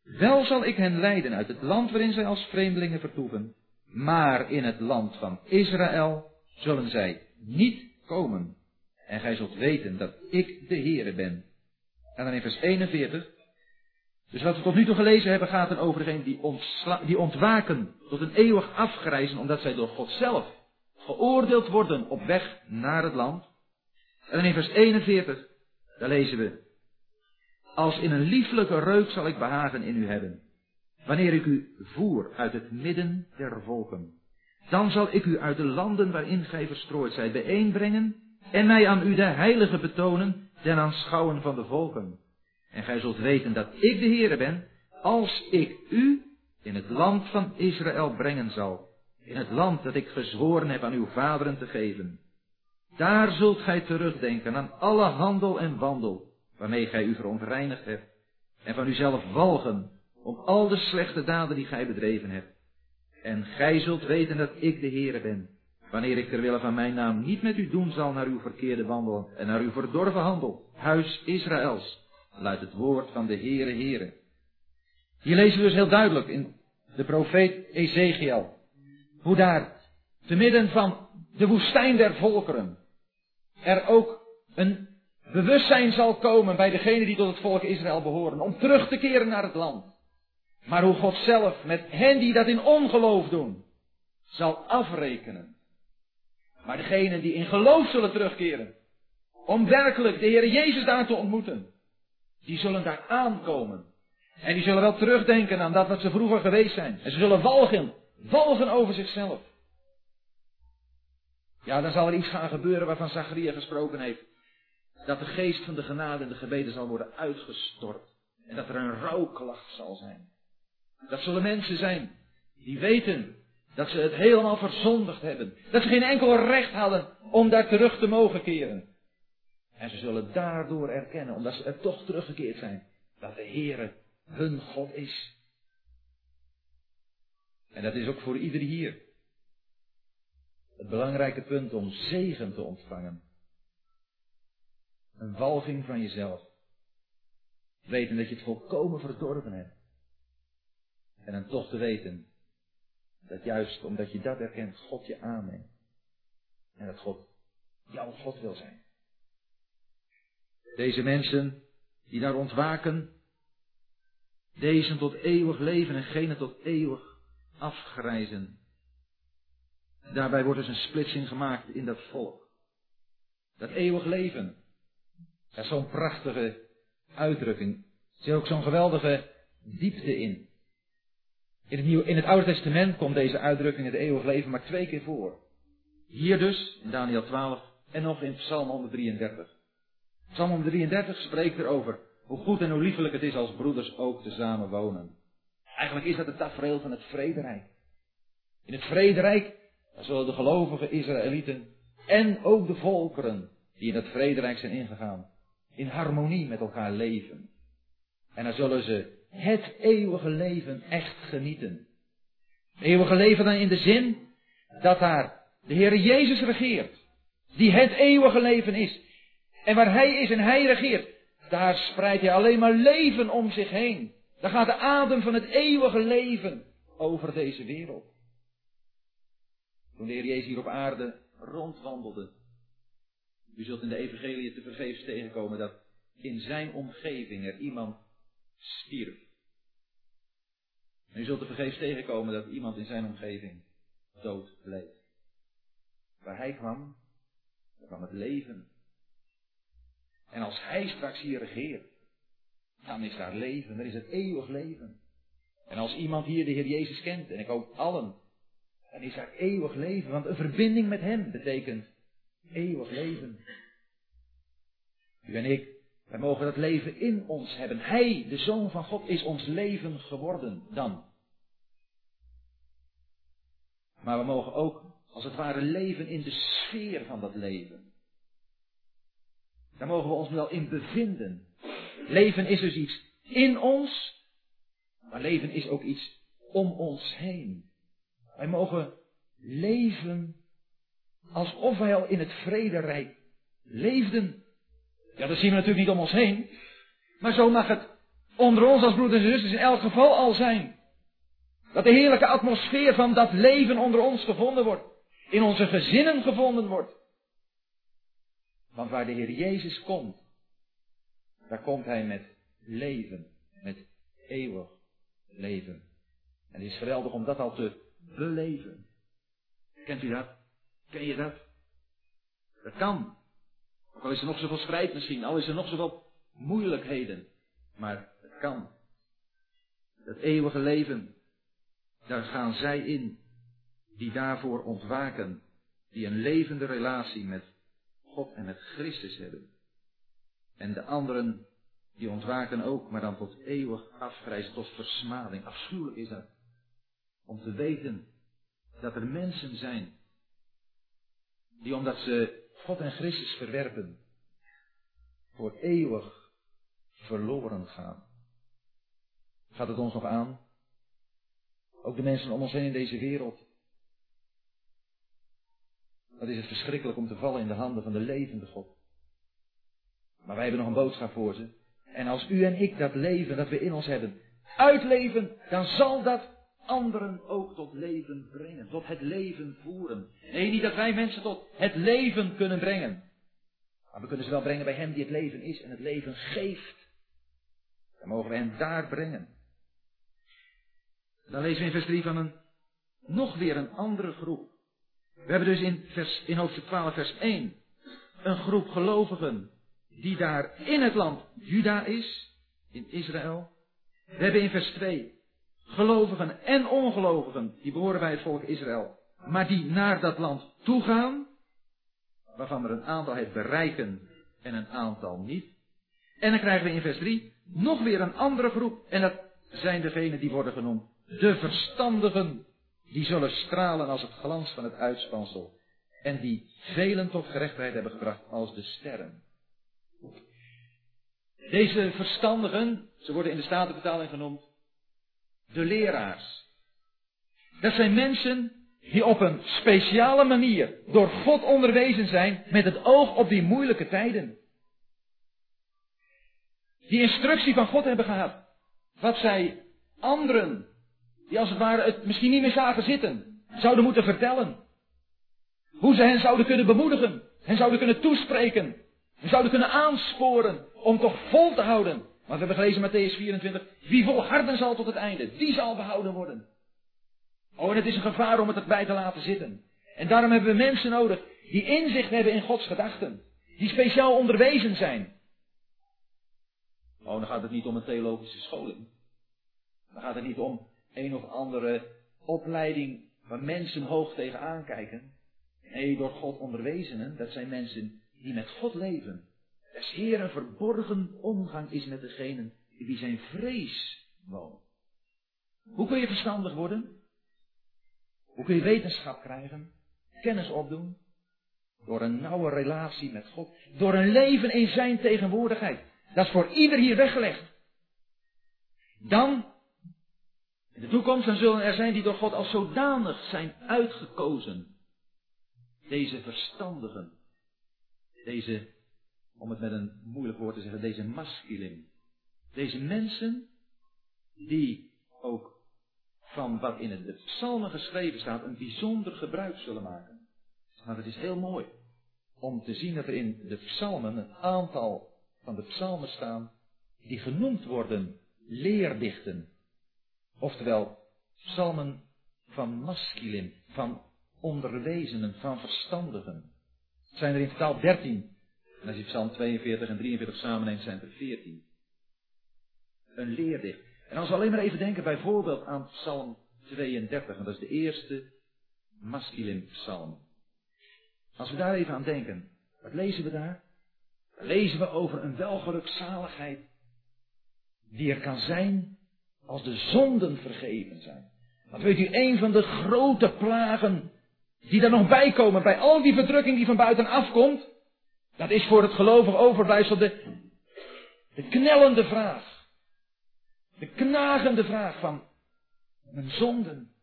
Wel zal ik hen leiden uit het land waarin zij als vreemdelingen vertoeven, maar in het land van Israël zullen zij niet komen. En gij zult weten dat ik de Heere ben. En dan in vers 41. Dus wat we tot nu toe gelezen hebben gaat er over degenen die, die ontwaken tot een eeuwig afgrijzen omdat zij door God zelf geoordeeld worden op weg naar het land. En dan in vers 41, daar lezen we, als in een lieflijke reuk zal ik behagen in u hebben, wanneer ik u voer uit het midden der volken. Dan zal ik u uit de landen waarin gij verstrooid zijt bijeenbrengen en mij aan u de heilige betonen ten aanschouwen van de volken. En gij zult weten dat ik de Heere ben, als ik u in het land van Israël brengen zal, in het land dat ik gezworen heb aan uw vaderen te geven. Daar zult gij terugdenken aan alle handel en wandel, waarmee gij u verontreinigd hebt, en van uzelf walgen om al de slechte daden die gij bedreven hebt. En gij zult weten dat ik de Heere ben, wanneer ik terwille van mijn naam niet met u doen zal naar uw verkeerde wandel en naar uw verdorven handel, huis Israëls, luidt het woord van de Heere Heere. Hier lezen we dus heel duidelijk in de profeet Ezekiel, hoe daar te midden van de woestijn der volkeren er ook een bewustzijn zal komen bij degenen die tot het volk Israël behoren, om terug te keren naar het land. Maar hoe God zelf met hen die dat in ongeloof doen, zal afrekenen. Maar degenen die in geloof zullen terugkeren, om werkelijk de Heer Jezus daar te ontmoeten, die zullen daar aankomen En die zullen wel terugdenken aan dat wat ze vroeger geweest zijn. En ze zullen walgen, walgen over zichzelf. Ja, dan zal er iets gaan gebeuren waarvan Zacharia gesproken heeft. Dat de geest van de genade en de gebeden zal worden uitgestort. En dat er een rouwklacht zal zijn. Dat zullen mensen zijn die weten dat ze het helemaal verzondigd hebben. Dat ze geen enkel recht hadden om daar terug te mogen keren. En ze zullen daardoor erkennen, omdat ze er toch teruggekeerd zijn, dat de Heere hun God is. En dat is ook voor ieder hier. Het belangrijke punt om zegen te ontvangen. Een walging van jezelf. Weten dat je het volkomen verdorven hebt. En dan toch te weten dat juist omdat je dat erkent, God je aanneemt. En dat God jouw God wil zijn. Deze mensen die daar ontwaken, deze tot eeuwig leven en gene tot eeuwig afgrijzen. Daarbij wordt dus een splitsing gemaakt in dat volk. Dat eeuwig leven. Er is zo'n prachtige uitdrukking. Er zit ook zo'n geweldige diepte in. In het, in het Oude Testament komt deze uitdrukking het eeuwig leven maar twee keer voor. Hier dus, in Daniel 12, en nog in Psalm 133. Psalm 133 spreekt erover hoe goed en hoe liefelijk het is als broeders ook tezamen wonen. Eigenlijk is dat het tafereel van het vrederijk. In het vrederijk zullen de gelovige Israëlieten en ook de volkeren die in dat vrederijk zijn ingegaan, in harmonie met elkaar leven. En dan zullen ze het eeuwige leven echt genieten. Eeuwige leven dan in de zin dat daar de Heer Jezus regeert, die het eeuwige leven is. En waar Hij is en Hij regeert, daar spreidt Hij alleen maar leven om zich heen. Daar gaat de adem van het eeuwige leven over deze wereld. Toen de Heer Jezus hier op aarde rondwandelde, u zult in de evangelie te vergeefs tegenkomen dat in zijn omgeving er iemand stierf. En u zult er vergeefs tegenkomen dat iemand in zijn omgeving dood bleef. Waar hij kwam, daar kwam het leven. En als hij straks hier regeert, dan is daar leven, dan is het eeuwig leven. En als iemand hier de Heer Jezus kent, en ik hoop allen, dan is daar eeuwig leven. Want een verbinding met Hem betekent eeuwig leven. U en ik, wij mogen dat leven in ons hebben. Hij, de Zoon van God, is ons leven geworden dan. Maar we mogen ook, als het ware, leven in de sfeer van dat leven. Daar mogen we ons wel in bevinden. Leven is dus iets in ons, maar leven is ook iets om ons heen. Wij mogen leven alsof wij al in het vrederijk leefden. Ja, dat zien we natuurlijk niet om ons heen. Maar zo mag het onder ons als broeders en zusters in elk geval al zijn. Dat de heerlijke atmosfeer van dat leven onder ons gevonden wordt. In onze gezinnen gevonden wordt. Want waar de Heer Jezus komt, daar komt Hij met leven, met eeuwig leven. En het is geweldig om dat al te beleven. Kent u dat? Ken je dat? Dat kan. Ook al is er nog zoveel strijd misschien, al is er nog zoveel moeilijkheden. Maar het kan. Dat eeuwige leven, daar gaan zij in, die daarvoor ontwaken, die een levende relatie met God en met Christus hebben. En de anderen, die ontwaken ook, maar dan tot eeuwig afgrijzen, tot versmading. Afschuwelijk is dat. Om te weten dat er mensen zijn, die omdat ze God en Christus verwerpen, voor eeuwig verloren gaan. Gaat het ons nog aan? Ook de mensen om ons heen in deze wereld. Wat is het verschrikkelijk om te vallen in de handen van de levende God. Maar wij hebben nog een boodschap voor ze. En als u en ik dat leven dat we in ons hebben uitleven, dan zal dat anderen ook tot leven brengen, tot het leven voeren. Nee, niet dat wij mensen tot het leven kunnen brengen. Maar we kunnen ze wel brengen bij Hem die het leven is en het leven geeft. Dan mogen we hen daar brengen. Dan lezen we in vers 3 van een, nog weer een andere groep. We hebben dus in, vers, in hoofdstuk 12 vers 1 een groep gelovigen die daar in het land Juda is, in Israël. We hebben in vers 2 gelovigen en ongelovigen, die behoren bij het volk Israël, maar die naar dat land toegaan, waarvan er een aantal het bereiken en een aantal niet. En dan krijgen we in vers 3 nog weer een andere groep, en dat zijn degenen die worden genoemd de verstandigen, die zullen stralen als het glans van het uitspansel, en die velen tot gerechtigheid hebben gebracht als de sterren. Deze verstandigen, ze worden in de Statenvertaling genoemd, de leraars. Dat zijn mensen die op een speciale manier door God onderwezen zijn met het oog op die moeilijke tijden. Die instructie van God hebben gehad. Wat zij anderen, die als het ware het misschien niet meer zagen zitten, zouden moeten vertellen. Hoe ze hen zouden kunnen bemoedigen, hen zouden kunnen toespreken, hen zouden kunnen aansporen om toch vol te houden. Want we hebben gelezen Matthäus 24, wie volharden zal tot het einde, die zal behouden worden. Oh, en het is een gevaar om het erbij te laten zitten. En daarom hebben we mensen nodig die inzicht hebben in Gods gedachten. Die speciaal onderwezen zijn. Oh, dan gaat het niet om een theologische scholing. Dan gaat het niet om een of andere opleiding waar mensen hoog tegenaan kijken. Nee, door God onderwezenen, dat zijn mensen die met God leven. Des Heer verborgen omgang is met degenen die zijn vrees woont. Hoe kun je verstandig worden? Hoe kun je wetenschap krijgen? Kennis opdoen? Door een nauwe relatie met God. Door een leven in zijn tegenwoordigheid. Dat is voor ieder hier weggelegd. Dan, in de toekomst, dan zullen er zijn die door God als zodanig zijn uitgekozen. Deze verstandigen. Deze, om het met een moeilijk woord te zeggen, deze masculine. Deze mensen die ook van wat in de psalmen geschreven staat een bijzonder gebruik zullen maken. Maar het is heel mooi om te zien dat er in de psalmen een aantal van de psalmen staan die genoemd worden leerdichten. Oftewel psalmen van masculin, van onderwezenen, van verstandigen. Het zijn er in totaal dertien. En als je psalm 42 en 43 samen neemt, zijn er veertien. Een leerdicht. En als we alleen maar even denken bijvoorbeeld aan Psalm 32, en dat is de eerste masculin psalm. Als we daar even aan denken, wat lezen we daar? Lezen we over een welgelukzaligheid die er kan zijn als de zonden vergeven zijn. Want weet u, een van de grote plagen die er nog bij komen bij al die verdrukking die van buiten komt, dat is voor het gelovig overblijfsel de, de knellende vraag. De knagende vraag van mijn zonden.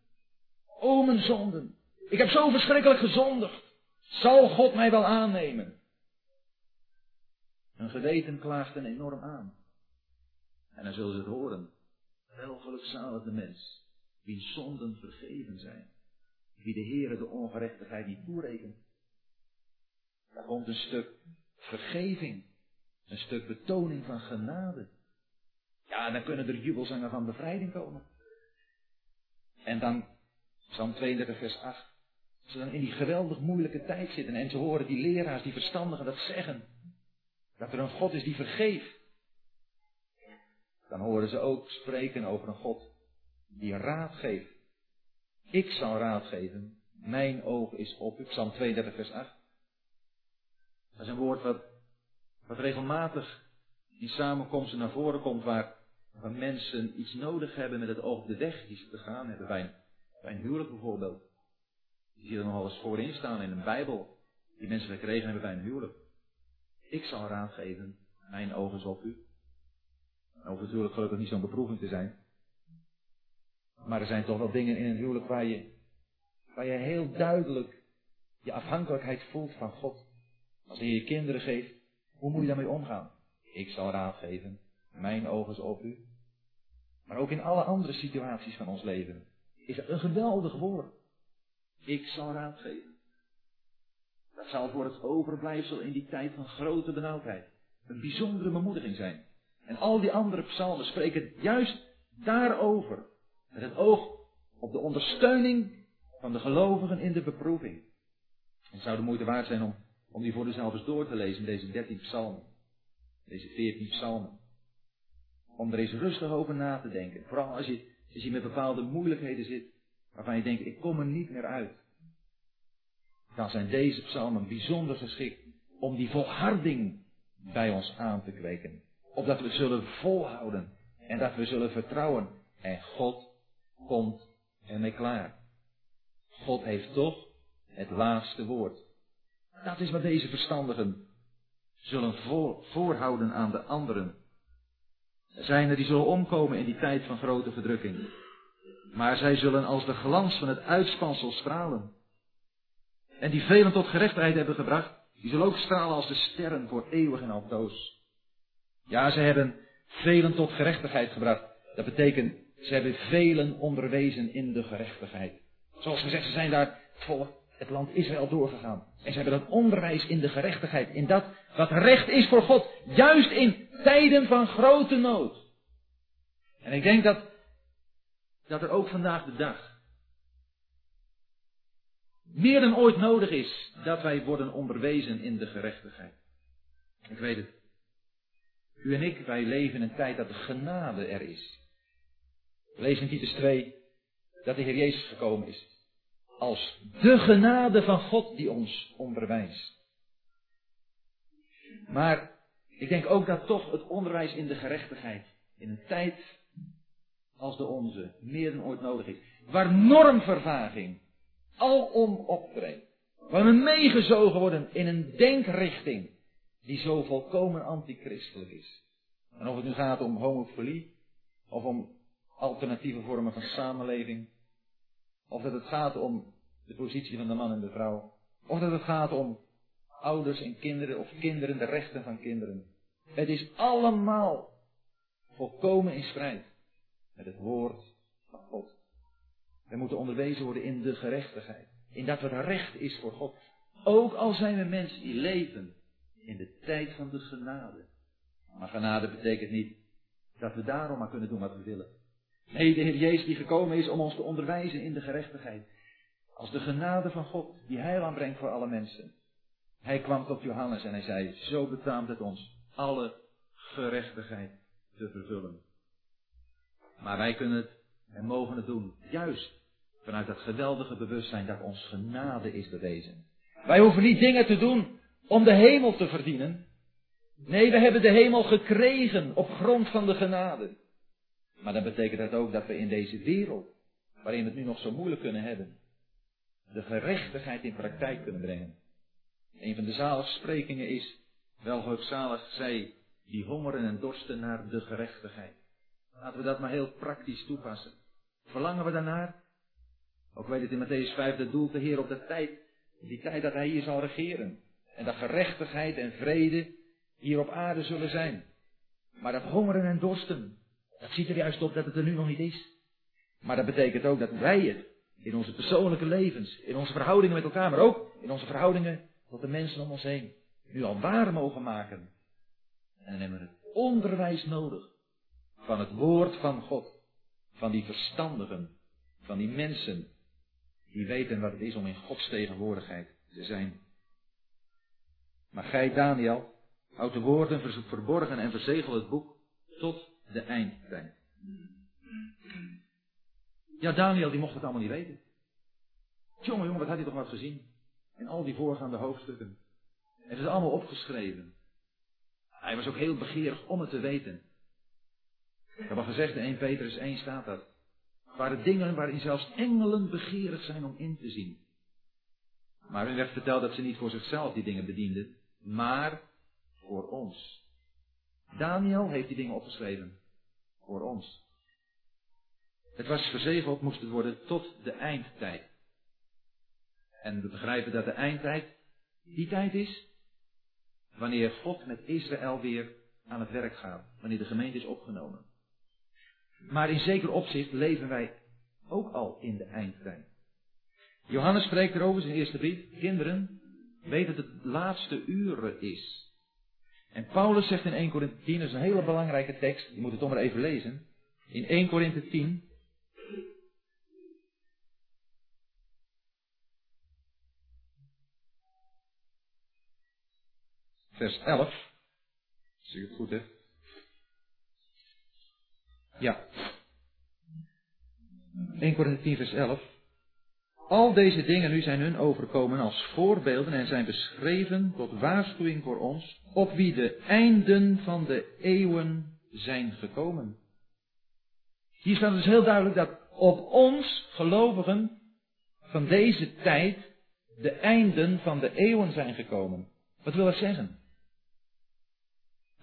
O mijn zonden. Ik heb zo verschrikkelijk gezondigd. Zal God mij wel aannemen? Een geweten klaagt een enorm aan. En dan zullen ze het horen. Wel gelukzalig de mens, wie zonden vergeven zijn. Wie de Heere de ongerechtigheid niet toerekent. Daar komt een stuk vergeving. Een stuk betoning van genade. Ja, dan kunnen er jubelzangen van bevrijding komen. En dan, Psalm 32 vers 8. Als ze dan in die geweldig moeilijke tijd zitten en ze horen die leraars, die verstandigen dat zeggen. Dat er een God is die vergeeft. Dan horen ze ook spreken over een God die raad geeft. Ik zal raad geven. Mijn oog is op. Psalm 32 vers 8. Dat is een woord wat, wat regelmatig in samenkomsten naar voren komt waar waar mensen iets nodig hebben met het oog op de weg die ze te gaan hebben. Bij, bij een huwelijk bijvoorbeeld. Die zie er nogal eens voorin staan in een Bijbel. Die mensen gekregen hebben bij een huwelijk. Ik zal raad geven. Mijn ogen is op u. Nou, natuurlijk gelukkig niet zo'n beproeving te zijn. Maar er zijn toch wel dingen in een huwelijk waar je, waar je heel duidelijk je afhankelijkheid voelt van God. Als hij je kinderen geeft, hoe moet je daarmee omgaan? Ik zal raad geven. Mijn ogen is op u. Maar ook in alle andere situaties van ons leven is het een geweldig woord. Ik zal raad geven. Dat zal voor het overblijfsel in die tijd van grote benauwdheid een bijzondere bemoediging zijn. En al die andere psalmen spreken juist daarover. Met het oog op de ondersteuning van de gelovigen in de beproeving. Het zou de moeite waard zijn om, om die voor uzelf eens door te lezen, deze dertien psalmen. Deze veertien psalmen om er eens rustig over na te denken. Vooral als je, als je met bepaalde moeilijkheden zit, waarvan je denkt, ik kom er niet meer uit. Dan zijn deze psalmen bijzonder geschikt om die volharding bij ons aan te kweken. Opdat we zullen volhouden en dat we zullen vertrouwen. En God komt ermee klaar. God heeft toch het laatste woord. Dat is wat deze verstandigen zullen voorhouden aan de anderen. Er zijn er die zullen omkomen in die tijd van grote verdrukking. Maar zij zullen als de glans van het uitspansel stralen. En die velen tot gerechtigheid hebben gebracht, die zullen ook stralen als de sterren voor eeuwig en altoos. Ja, ze hebben velen tot gerechtigheid gebracht. Dat betekent, ze hebben velen onderwezen in de gerechtigheid. Zoals gezegd, ze zijn daar volk, het land Israël doorgegaan. En ze hebben dat onderwijs in de gerechtigheid, in dat wat recht is voor God, juist in tijden van grote nood. En ik denk dat, dat er ook vandaag de dag meer dan ooit nodig is dat wij worden onderwezen in de gerechtigheid. Ik weet het. U en ik, wij leven in een tijd dat de genade er is. Lezen in Titus 2 dat de Heer Jezus gekomen is. Als de genade van God die ons onderwijst. Maar ik denk ook dat toch het onderwijs in de gerechtigheid in een tijd als de onze meer dan ooit nodig is. Waar normvervaging alom optreedt. Waar we meegezogen worden in een denkrichting die zo volkomen antichristelijk is. En of het nu gaat om homofilie, of om alternatieve vormen van samenleving, of dat het gaat om de positie van de man en de vrouw, of dat het gaat om ouders en kinderen, of kinderen, de rechten van kinderen. Het is allemaal volkomen in strijd met het woord van God. We moeten onderwezen worden in de gerechtigheid. In dat wat recht is voor God. Ook al zijn we mensen die leven in de tijd van de genade. Maar genade betekent niet dat we daarom maar kunnen doen wat we willen. Nee, de Heer Jezus die gekomen is om ons te onderwijzen in de gerechtigheid. Als de genade van God die heil aanbrengt voor alle mensen. Hij kwam tot Johannes en hij zei, zo betaamt het ons alle gerechtigheid te vervullen. Maar wij kunnen het en mogen het doen, juist vanuit dat geweldige bewustzijn dat ons genade is bewezen. Wij hoeven niet dingen te doen om de hemel te verdienen. Nee, we hebben de hemel gekregen op grond van de genade. Maar dan betekent dat ook dat we in deze wereld, waarin we het nu nog zo moeilijk kunnen hebben, de gerechtigheid in praktijk kunnen brengen. Een van de zaligsprekingen is, welhoogzalig zij die hongeren en dorsten naar de gerechtigheid. Laten we dat maar heel praktisch toepassen. Verlangen we daarnaar? Ook weet het in Matthäus 5, dat doelt de Heer op de tijd, die tijd dat Hij hier zal regeren. En dat gerechtigheid en vrede hier op aarde zullen zijn. Maar dat hongeren en dorsten, dat ziet er juist op dat het er nu nog niet is. Maar dat betekent ook dat wij het in onze persoonlijke levens, in onze verhoudingen met elkaar, maar ook in onze verhoudingen tot de mensen om ons heen, nu al waar mogen maken. En dan hebben we het onderwijs nodig van het woord van God, van die verstandigen, van die mensen die weten wat het is om in Gods tegenwoordigheid te zijn. Maar gij, Daniel, houd de woorden verborgen en verzegel het boek tot de eindtijd. Ja, Daniel, die mocht het allemaal niet weten. Jongen, jongen, wat had hij toch wat gezien? In al die voorgaande hoofdstukken. Het is allemaal opgeschreven. Hij was ook heel begeerig om het te weten. Heb al gezegd, in 1 Petrus 1 staat dat. Waren dingen waarin zelfs engelen begeerig zijn om in te zien. Maar er werd verteld dat ze niet voor zichzelf die dingen bedienden, maar voor ons. Daniel heeft die dingen opgeschreven. Voor ons. Het was verzegeld, moest het worden tot de eindtijd. En we begrijpen dat de eindtijd die tijd is wanneer God met Israël weer aan het werk gaat. Wanneer de gemeente is opgenomen. Maar in zeker opzicht leven wij ook al in de eindtijd. Johannes spreekt erover in zijn eerste brief. Kinderen, weet dat het laatste uren is. En Paulus zegt in 1 Korinthe 10, dat is een hele belangrijke tekst, je moet het toch maar even lezen. In 1 Korinthe 10, vers 11, als ik het goed heb. Ja. 1 Korinther 10 vers 11. Al deze dingen nu zijn hun overkomen als voorbeelden en zijn beschreven tot waarschuwing voor ons, op wie de einden van de eeuwen zijn gekomen. Hier staat dus heel duidelijk dat op ons, gelovigen, van deze tijd de einden van de eeuwen zijn gekomen. Wat wil dat zeggen?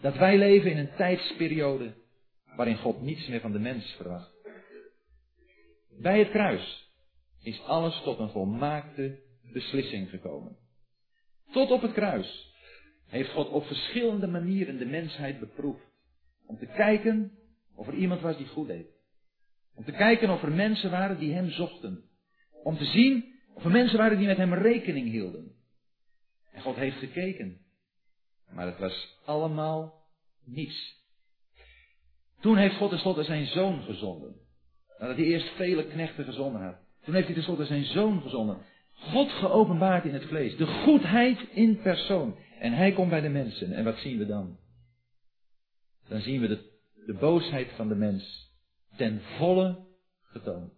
Dat wij leven in een tijdsperiode waarin God niets meer van de mens verwacht. Bij het kruis is alles tot een volmaakte beslissing gekomen. Tot op het kruis heeft God op verschillende manieren de mensheid beproefd. Om te kijken of er iemand was die goed deed. Om te kijken of er mensen waren die hem zochten. Om te zien of er mensen waren die met hem rekening hielden. En God heeft gekeken. Maar het was allemaal niets. Toen heeft God tenslotte zijn zoon gezonden. Nadat hij eerst vele knechten gezonden had. Toen heeft hij tenslotte zijn zoon gezonden. God geopenbaard in het vlees. De goedheid in persoon. En hij komt bij de mensen. En wat zien we dan? Dan zien we de, de boosheid van de mens ten volle getoond.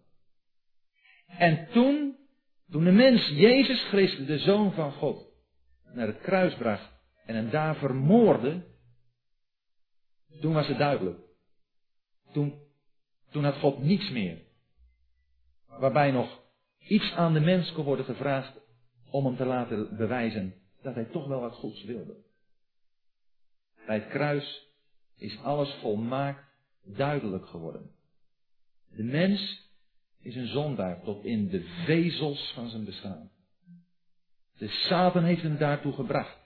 En toen, toen de mens Jezus Christus, de Zoon van God, naar het kruis bracht en hem daar vermoordde, toen was het duidelijk. Toen, toen had God niets meer. Waarbij nog iets aan de mens kon worden gevraagd om hem te laten bewijzen dat hij toch wel wat goeds wilde. Bij het kruis is alles volmaakt duidelijk geworden. De mens is een zondaar tot in de vezels van zijn bestaan. De Satan heeft hem daartoe gebracht.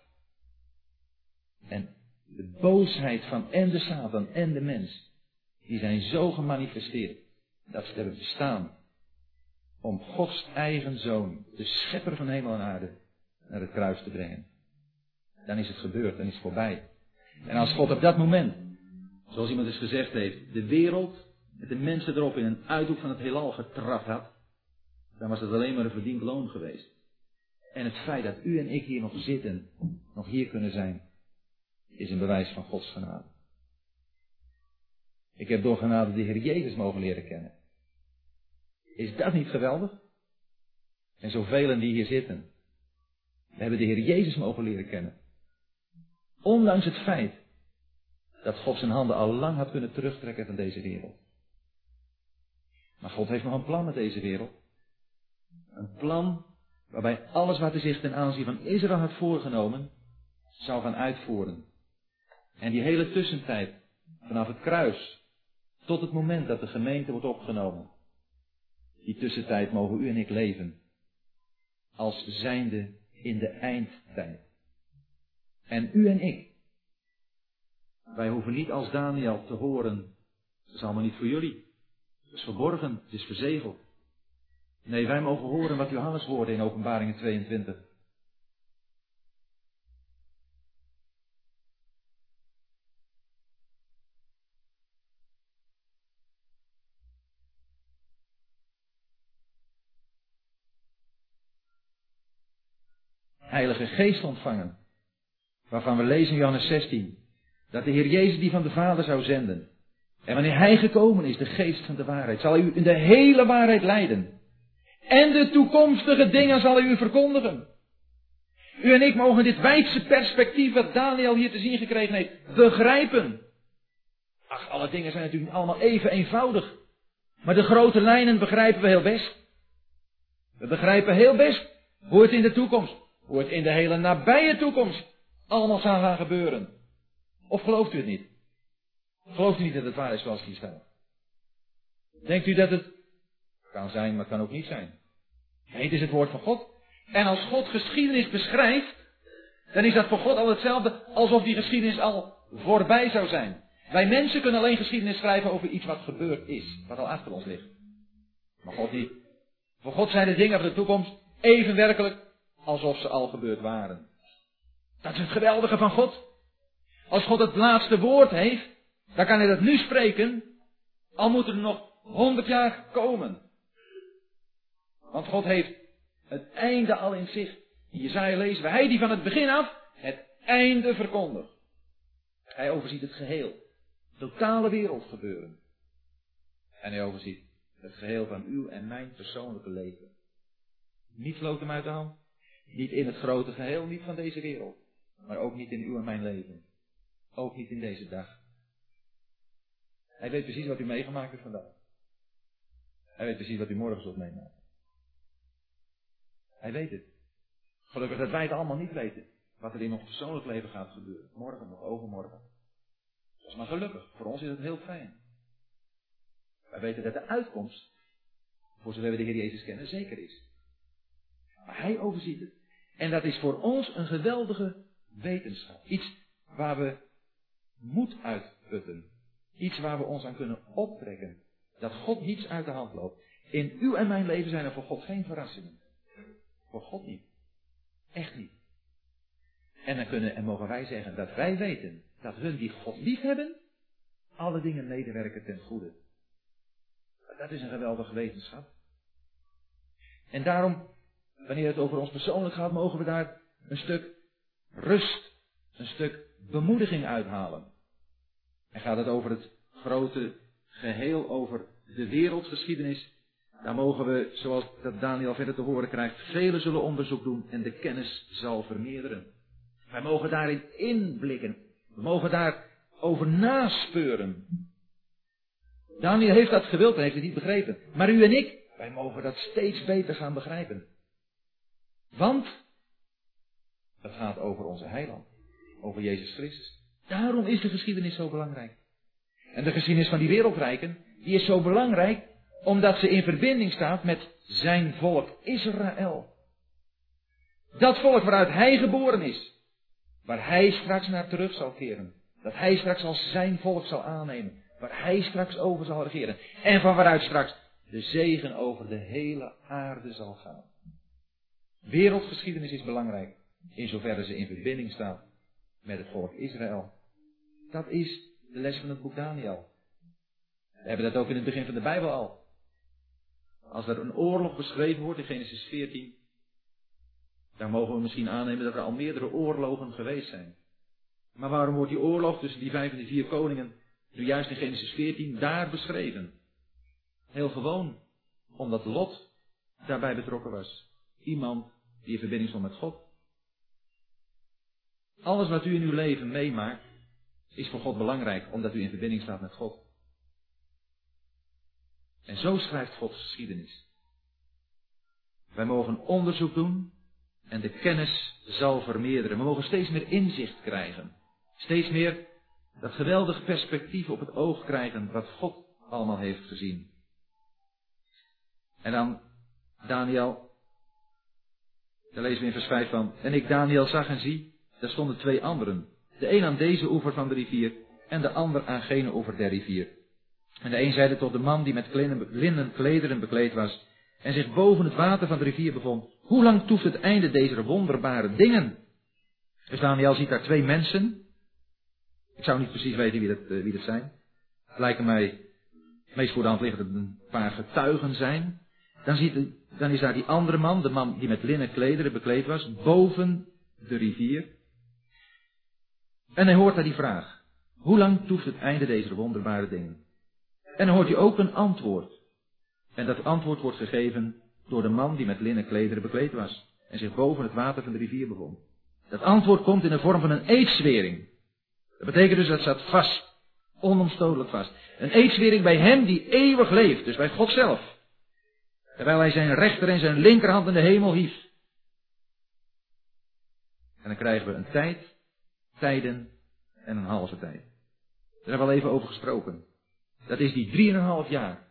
En de boosheid van en de Satan en de mens, die zijn zo gemanifesteerd dat ze hebben bestaan om Gods eigen zoon, de schepper van hemel en aarde, naar het kruis te brengen. Dan is het gebeurd, dan is het voorbij. En als God op dat moment, zoals iemand eens gezegd heeft, de wereld met de mensen erop in een uithoek van het heelal getrapt had, dan was het alleen maar een verdiend loon geweest. En het feit dat u en ik hier nog zitten, nog hier kunnen zijn, is een bewijs van Gods genade. Ik heb door genade de Heer Jezus mogen leren kennen. Is dat niet geweldig? En zoveel die hier zitten. Hebben de Heer Jezus mogen leren kennen. Ondanks het feit dat God zijn handen al lang had kunnen terugtrekken van deze wereld. Maar God heeft nog een plan met deze wereld. Een plan waarbij alles wat hij zich ten aanzien van Israël had voorgenomen, zou gaan uitvoeren. En die hele tussentijd, vanaf het kruis tot het moment dat de gemeente wordt opgenomen, die tussentijd mogen u en ik leven als zijnde in de eindtijd. En u en ik, wij hoeven niet als Daniel te horen, dat is allemaal niet voor jullie. Het is verborgen, het is verzegeld. Nee, wij mogen horen wat Johannes hoorde in Openbaringen 22. Heilige Geest ontvangen. Waarvan we lezen in Johannes 16. Dat de Heer Jezus die van de Vader zou zenden. En wanneer Hij gekomen is, de Geest van de waarheid, zal Hij u in de hele waarheid leiden. En de toekomstige dingen zal Hij u verkondigen. U en ik mogen dit wijdse perspectief wat Daniel hier te zien gekregen heeft, begrijpen. Ach, alle dingen zijn natuurlijk allemaal even eenvoudig. Maar de grote lijnen begrijpen we heel best. We begrijpen heel best hoe het in de toekomst, hoe het in de hele nabije toekomst allemaal zal gaan gebeuren. Of gelooft u het niet? Gelooft u niet dat het waar is zoals hier staat? Denkt u dat het kan zijn, maar kan ook niet zijn? Het is het woord van God. En als God geschiedenis beschrijft, dan is dat voor God al hetzelfde alsof die geschiedenis al voorbij zou zijn. Wij mensen kunnen alleen geschiedenis schrijven over iets wat gebeurd is, wat al achter ons ligt. Maar God niet. Voor God zijn de dingen van de toekomst even werkelijk alsof ze al gebeurd waren. Dat is het geweldige van God. Als God het laatste woord heeft, dan kan hij dat nu spreken, al moeten er nog honderd jaar komen. Want God heeft het einde al in zich. In Jezaja lezen we, hij die van het begin af het einde verkondigt. Hij overziet het geheel. Totale wereld gebeuren. En hij overziet het geheel van uw en mijn persoonlijke leven. Niet floot hem uit de hand. Niet in het grote geheel, niet van deze wereld. Maar ook niet in uw en mijn leven. Ook niet in deze dag. Hij weet precies wat u meegemaakt heeft vandaag. Hij weet precies wat u morgen zult meemaken. Hij weet het. Gelukkig dat wij het allemaal niet weten. Wat er in ons persoonlijk leven gaat gebeuren. Morgen of overmorgen. Maar gelukkig. Voor ons is het heel fijn. Wij weten dat de uitkomst, voor zover we de Heer Jezus kennen, zeker is. Maar Hij overziet het. En dat is voor ons een geweldige wetenschap. Iets waar we moed uitputten. Iets waar we ons aan kunnen optrekken. Dat God niets uit de hand loopt. In uw en mijn leven zijn er voor God geen verrassingen. Voor God niet. Echt niet. En dan kunnen en mogen wij zeggen dat wij weten dat hun die God lief hebben, alle dingen medewerken ten goede. Dat is een geweldige wetenschap. En daarom, wanneer het over ons persoonlijk gaat, mogen we daar een stuk rust, een stuk bemoediging uithalen. En gaat het over het grote geheel, over de wereldgeschiedenis, daar mogen we, zoals dat Daniel verder te horen krijgt, velen zullen onderzoek doen en de kennis zal vermeerderen. Wij mogen daarin inblikken. We mogen daarover naspeuren. Daniel heeft dat gewild en heeft het niet begrepen. Maar u en ik, wij mogen dat steeds beter gaan begrijpen. Want het gaat over onze heiland. Over Jezus Christus. Daarom is de geschiedenis zo belangrijk. En de geschiedenis van die wereldrijken, die is zo belangrijk omdat ze in verbinding staat met zijn volk Israël. Dat volk waaruit hij geboren is. Waar hij straks naar terug zal keren. Dat hij straks als zijn volk zal aannemen. Waar hij straks over zal regeren. En van waaruit straks de zegen over de hele aarde zal gaan. Wereldgeschiedenis is belangrijk. In zoverre ze in verbinding staat met het volk Israël. Dat is de les van het boek Daniel. We hebben dat ook in het begin van de Bijbel al. Als er een oorlog beschreven wordt in Genesis 14, dan mogen we misschien aannemen dat er al meerdere oorlogen geweest zijn. Maar waarom wordt die oorlog tussen die vijf en die vier koningen nu juist in Genesis 14 daar beschreven? Heel gewoon, omdat Lot daarbij betrokken was. Iemand die in verbinding stond met God. Alles wat u in uw leven meemaakt, is voor God belangrijk, omdat u in verbinding staat met God. En zo schrijft Gods geschiedenis. Wij mogen onderzoek doen en de kennis zal vermeerderen. We mogen steeds meer inzicht krijgen. Steeds meer dat geweldig perspectief op het oog krijgen wat God allemaal heeft gezien. En dan Daniel, daar lezen we in vers 5 van, en ik Daniel zag en zie, daar stonden twee anderen. De een aan deze oever van de rivier en de ander aan gene oever der rivier. En de een zeide tot de man die met linnen klederen bekleed was en zich boven het water van de rivier bevond, hoe lang toeft het einde deze wonderbare dingen? Dus Daniel ziet daar twee mensen. Ik zou niet precies weten wie dat, uh, wie dat zijn. Het lijken mij meest voor de hand liggen dat het een paar getuigen zijn. Dan, ziet, dan is daar die andere man, de man die met linnen klederen bekleed was, boven de rivier. En hij hoort daar die vraag. Hoe lang toeft het einde deze wonderbare dingen? En dan hoort hij ook een antwoord. En dat antwoord wordt gegeven door de man die met linnen klederen bekleed was en zich boven het water van de rivier bevond. Dat antwoord komt in de vorm van een eedswering. Dat betekent dus dat staat vast, onomstotelijk vast. Een eedswering bij hem die eeuwig leeft, dus bij God zelf. Terwijl hij zijn rechter en zijn linkerhand in de hemel hief. En dan krijgen we een tijd, tijden en een halve tijd. Daar hebben we al even over gesproken. Dat is die drieënhalf jaar.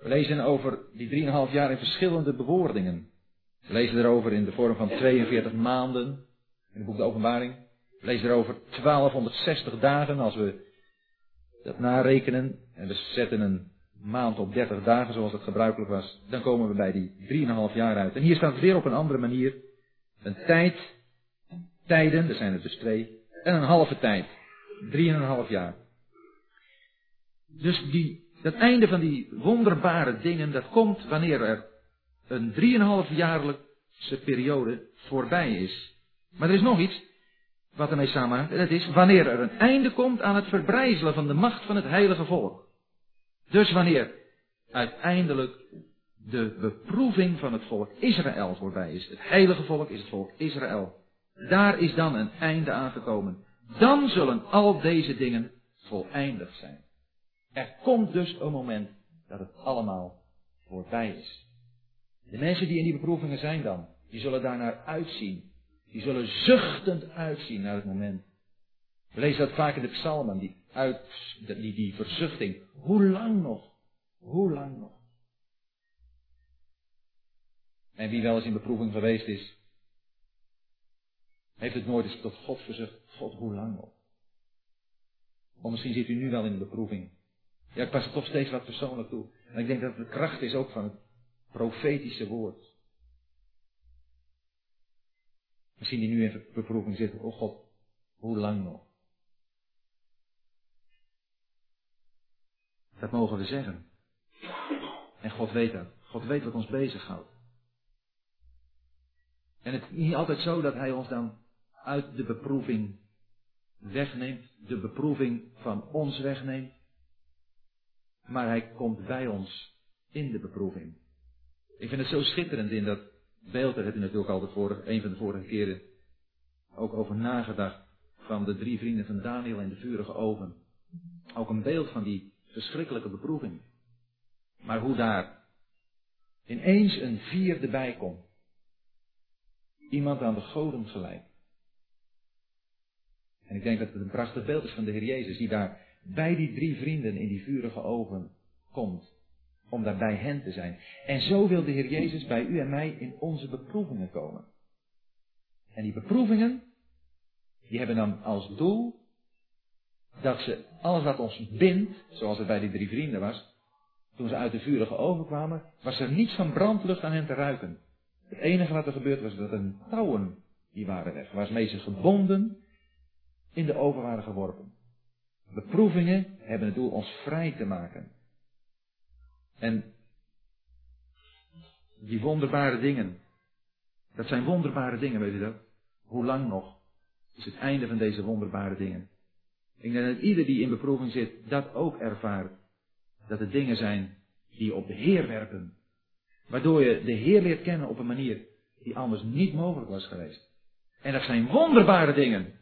We lezen over die drieënhalf jaar in verschillende bewoordingen. We lezen erover in de vorm van 42 maanden in het boek de Openbaring. We lezen erover 1260 dagen als we dat narekenen. En we zetten een maand op 30 dagen zoals het gebruikelijk was. Dan komen we bij die drieënhalf jaar uit. En hier staat het weer op een andere manier. Een tijd, tijden, er zijn er dus twee. En een halve tijd. Drieënhalf jaar. Dus die, dat einde van die wonderbare dingen, dat komt wanneer er een drieënhalf jaarlijkse periode voorbij is. Maar er is nog iets wat ermee samenhangt. En dat is wanneer er een einde komt aan het verbrijzelen van de macht van het heilige volk. Dus wanneer uiteindelijk de beproeving van het volk Israël voorbij is, het heilige volk is het volk Israël, daar is dan een einde aangekomen. Dan zullen al deze dingen voleindigd zijn. Er komt dus een moment dat het allemaal voorbij is. De mensen die in die beproevingen zijn dan, die zullen daarnaar uitzien. Die zullen zuchtend uitzien naar het moment. We lezen dat vaak in de psalmen, die, uit, die, die verzuchting. Hoe lang nog? Hoe lang nog? En wie wel eens in beproeving geweest is, heeft het nooit eens tot God verzucht. God, hoe lang nog? Of misschien zit u nu wel in de beproeving. Ja, ik pas toch steeds wat persoonlijk toe. En ik denk dat de kracht is ook van het profetische woord. Misschien die nu in beproeving zitten. Oh God, hoe lang nog? Dat mogen we zeggen. En God weet dat. God weet wat ons bezighoudt. En het is niet altijd zo dat Hij ons dan uit de beproeving wegneemt, de beproeving van ons wegneemt, maar Hij komt bij ons in de beproeving. Ik vind het zo schitterend in dat beeld, daar heb je natuurlijk al de vorige, een van de vorige keren ook over nagedacht, van de drie vrienden van Daniel in de vurige oven. Ook een beeld van die verschrikkelijke beproeving. Maar hoe daar ineens een vierde bij komt. Iemand aan de goden gelijk. En ik denk dat het een prachtig beeld is van de Heer Jezus, die daar bij die drie vrienden in die vurige oven komt. Om daar bij hen te zijn. En zo wil de Heer Jezus bij u en mij in onze beproevingen komen. En die beproevingen, die hebben dan als doel dat ze alles wat ons bindt, zoals het bij die drie vrienden was, toen ze uit de vurige oven kwamen, was er niets van brandlucht aan hen te ruiken. Het enige wat er gebeurd was dat een touwen die waren weg, waarmee ze gebonden in de oven waren geworpen. Beproevingen hebben het doel ons vrij te maken. En die wonderbare dingen, dat zijn wonderbare dingen, weet u dat? Hoe lang nog is het einde van deze wonderbare dingen? Ik denk dat ieder die in beproeving zit, dat ook ervaart. Dat het dingen zijn die op de Heer werpen. Waardoor je de Heer leert kennen op een manier die anders niet mogelijk was geweest. En dat zijn wonderbare dingen.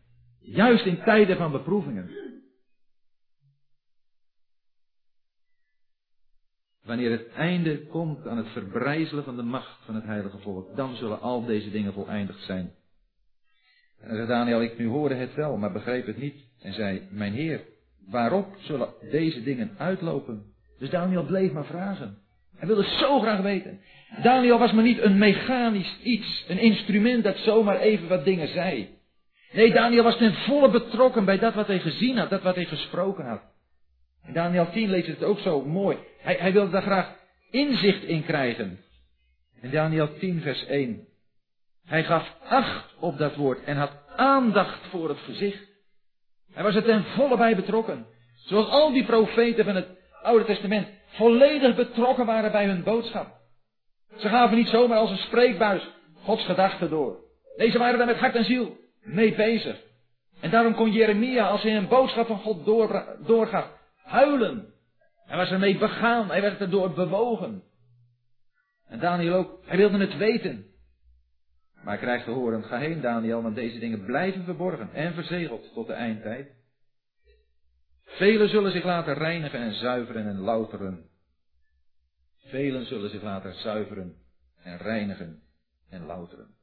Juist in tijden van beproevingen. Wanneer het einde komt aan het verbrijzelen van de macht van het heilige volk, dan zullen al deze dingen voleindigd zijn. En dan zei Daniel, ik nu hoorde het wel, maar begreep het niet. En zei, mijn heer, waarop zullen deze dingen uitlopen? Dus Daniel bleef maar vragen. Hij wilde zo graag weten. Daniel was maar niet een mechanisch iets, een instrument dat zomaar even wat dingen zei. Nee, Daniel was ten volle betrokken bij dat wat hij gezien had, dat wat hij gesproken had. In Daniel 10 leest het ook zo mooi. Hij, hij wilde daar graag inzicht in krijgen. In Daniel 10 vers 1. Hij gaf acht op dat woord en had aandacht voor het gezicht. Hij was er ten volle bij betrokken. Zoals al die profeten van het Oude Testament volledig betrokken waren bij hun boodschap. Ze gaven niet zomaar als een spreekbuis Gods gedachten door. Nee, ze waren daar met hart en ziel mee bezig. En daarom kon Jeremia, als hij een boodschap van God door, doorgaf, huilen. Hij was ermee begaan, hij werd erdoor bewogen. En Daniel ook, hij wilde het weten. Maar krijgt te horen, ga heen Daniel, want deze dingen blijven verborgen en verzegeld tot de eindtijd. Velen zullen zich laten reinigen en zuiveren en louteren. Velen zullen zich laten zuiveren en reinigen en louteren.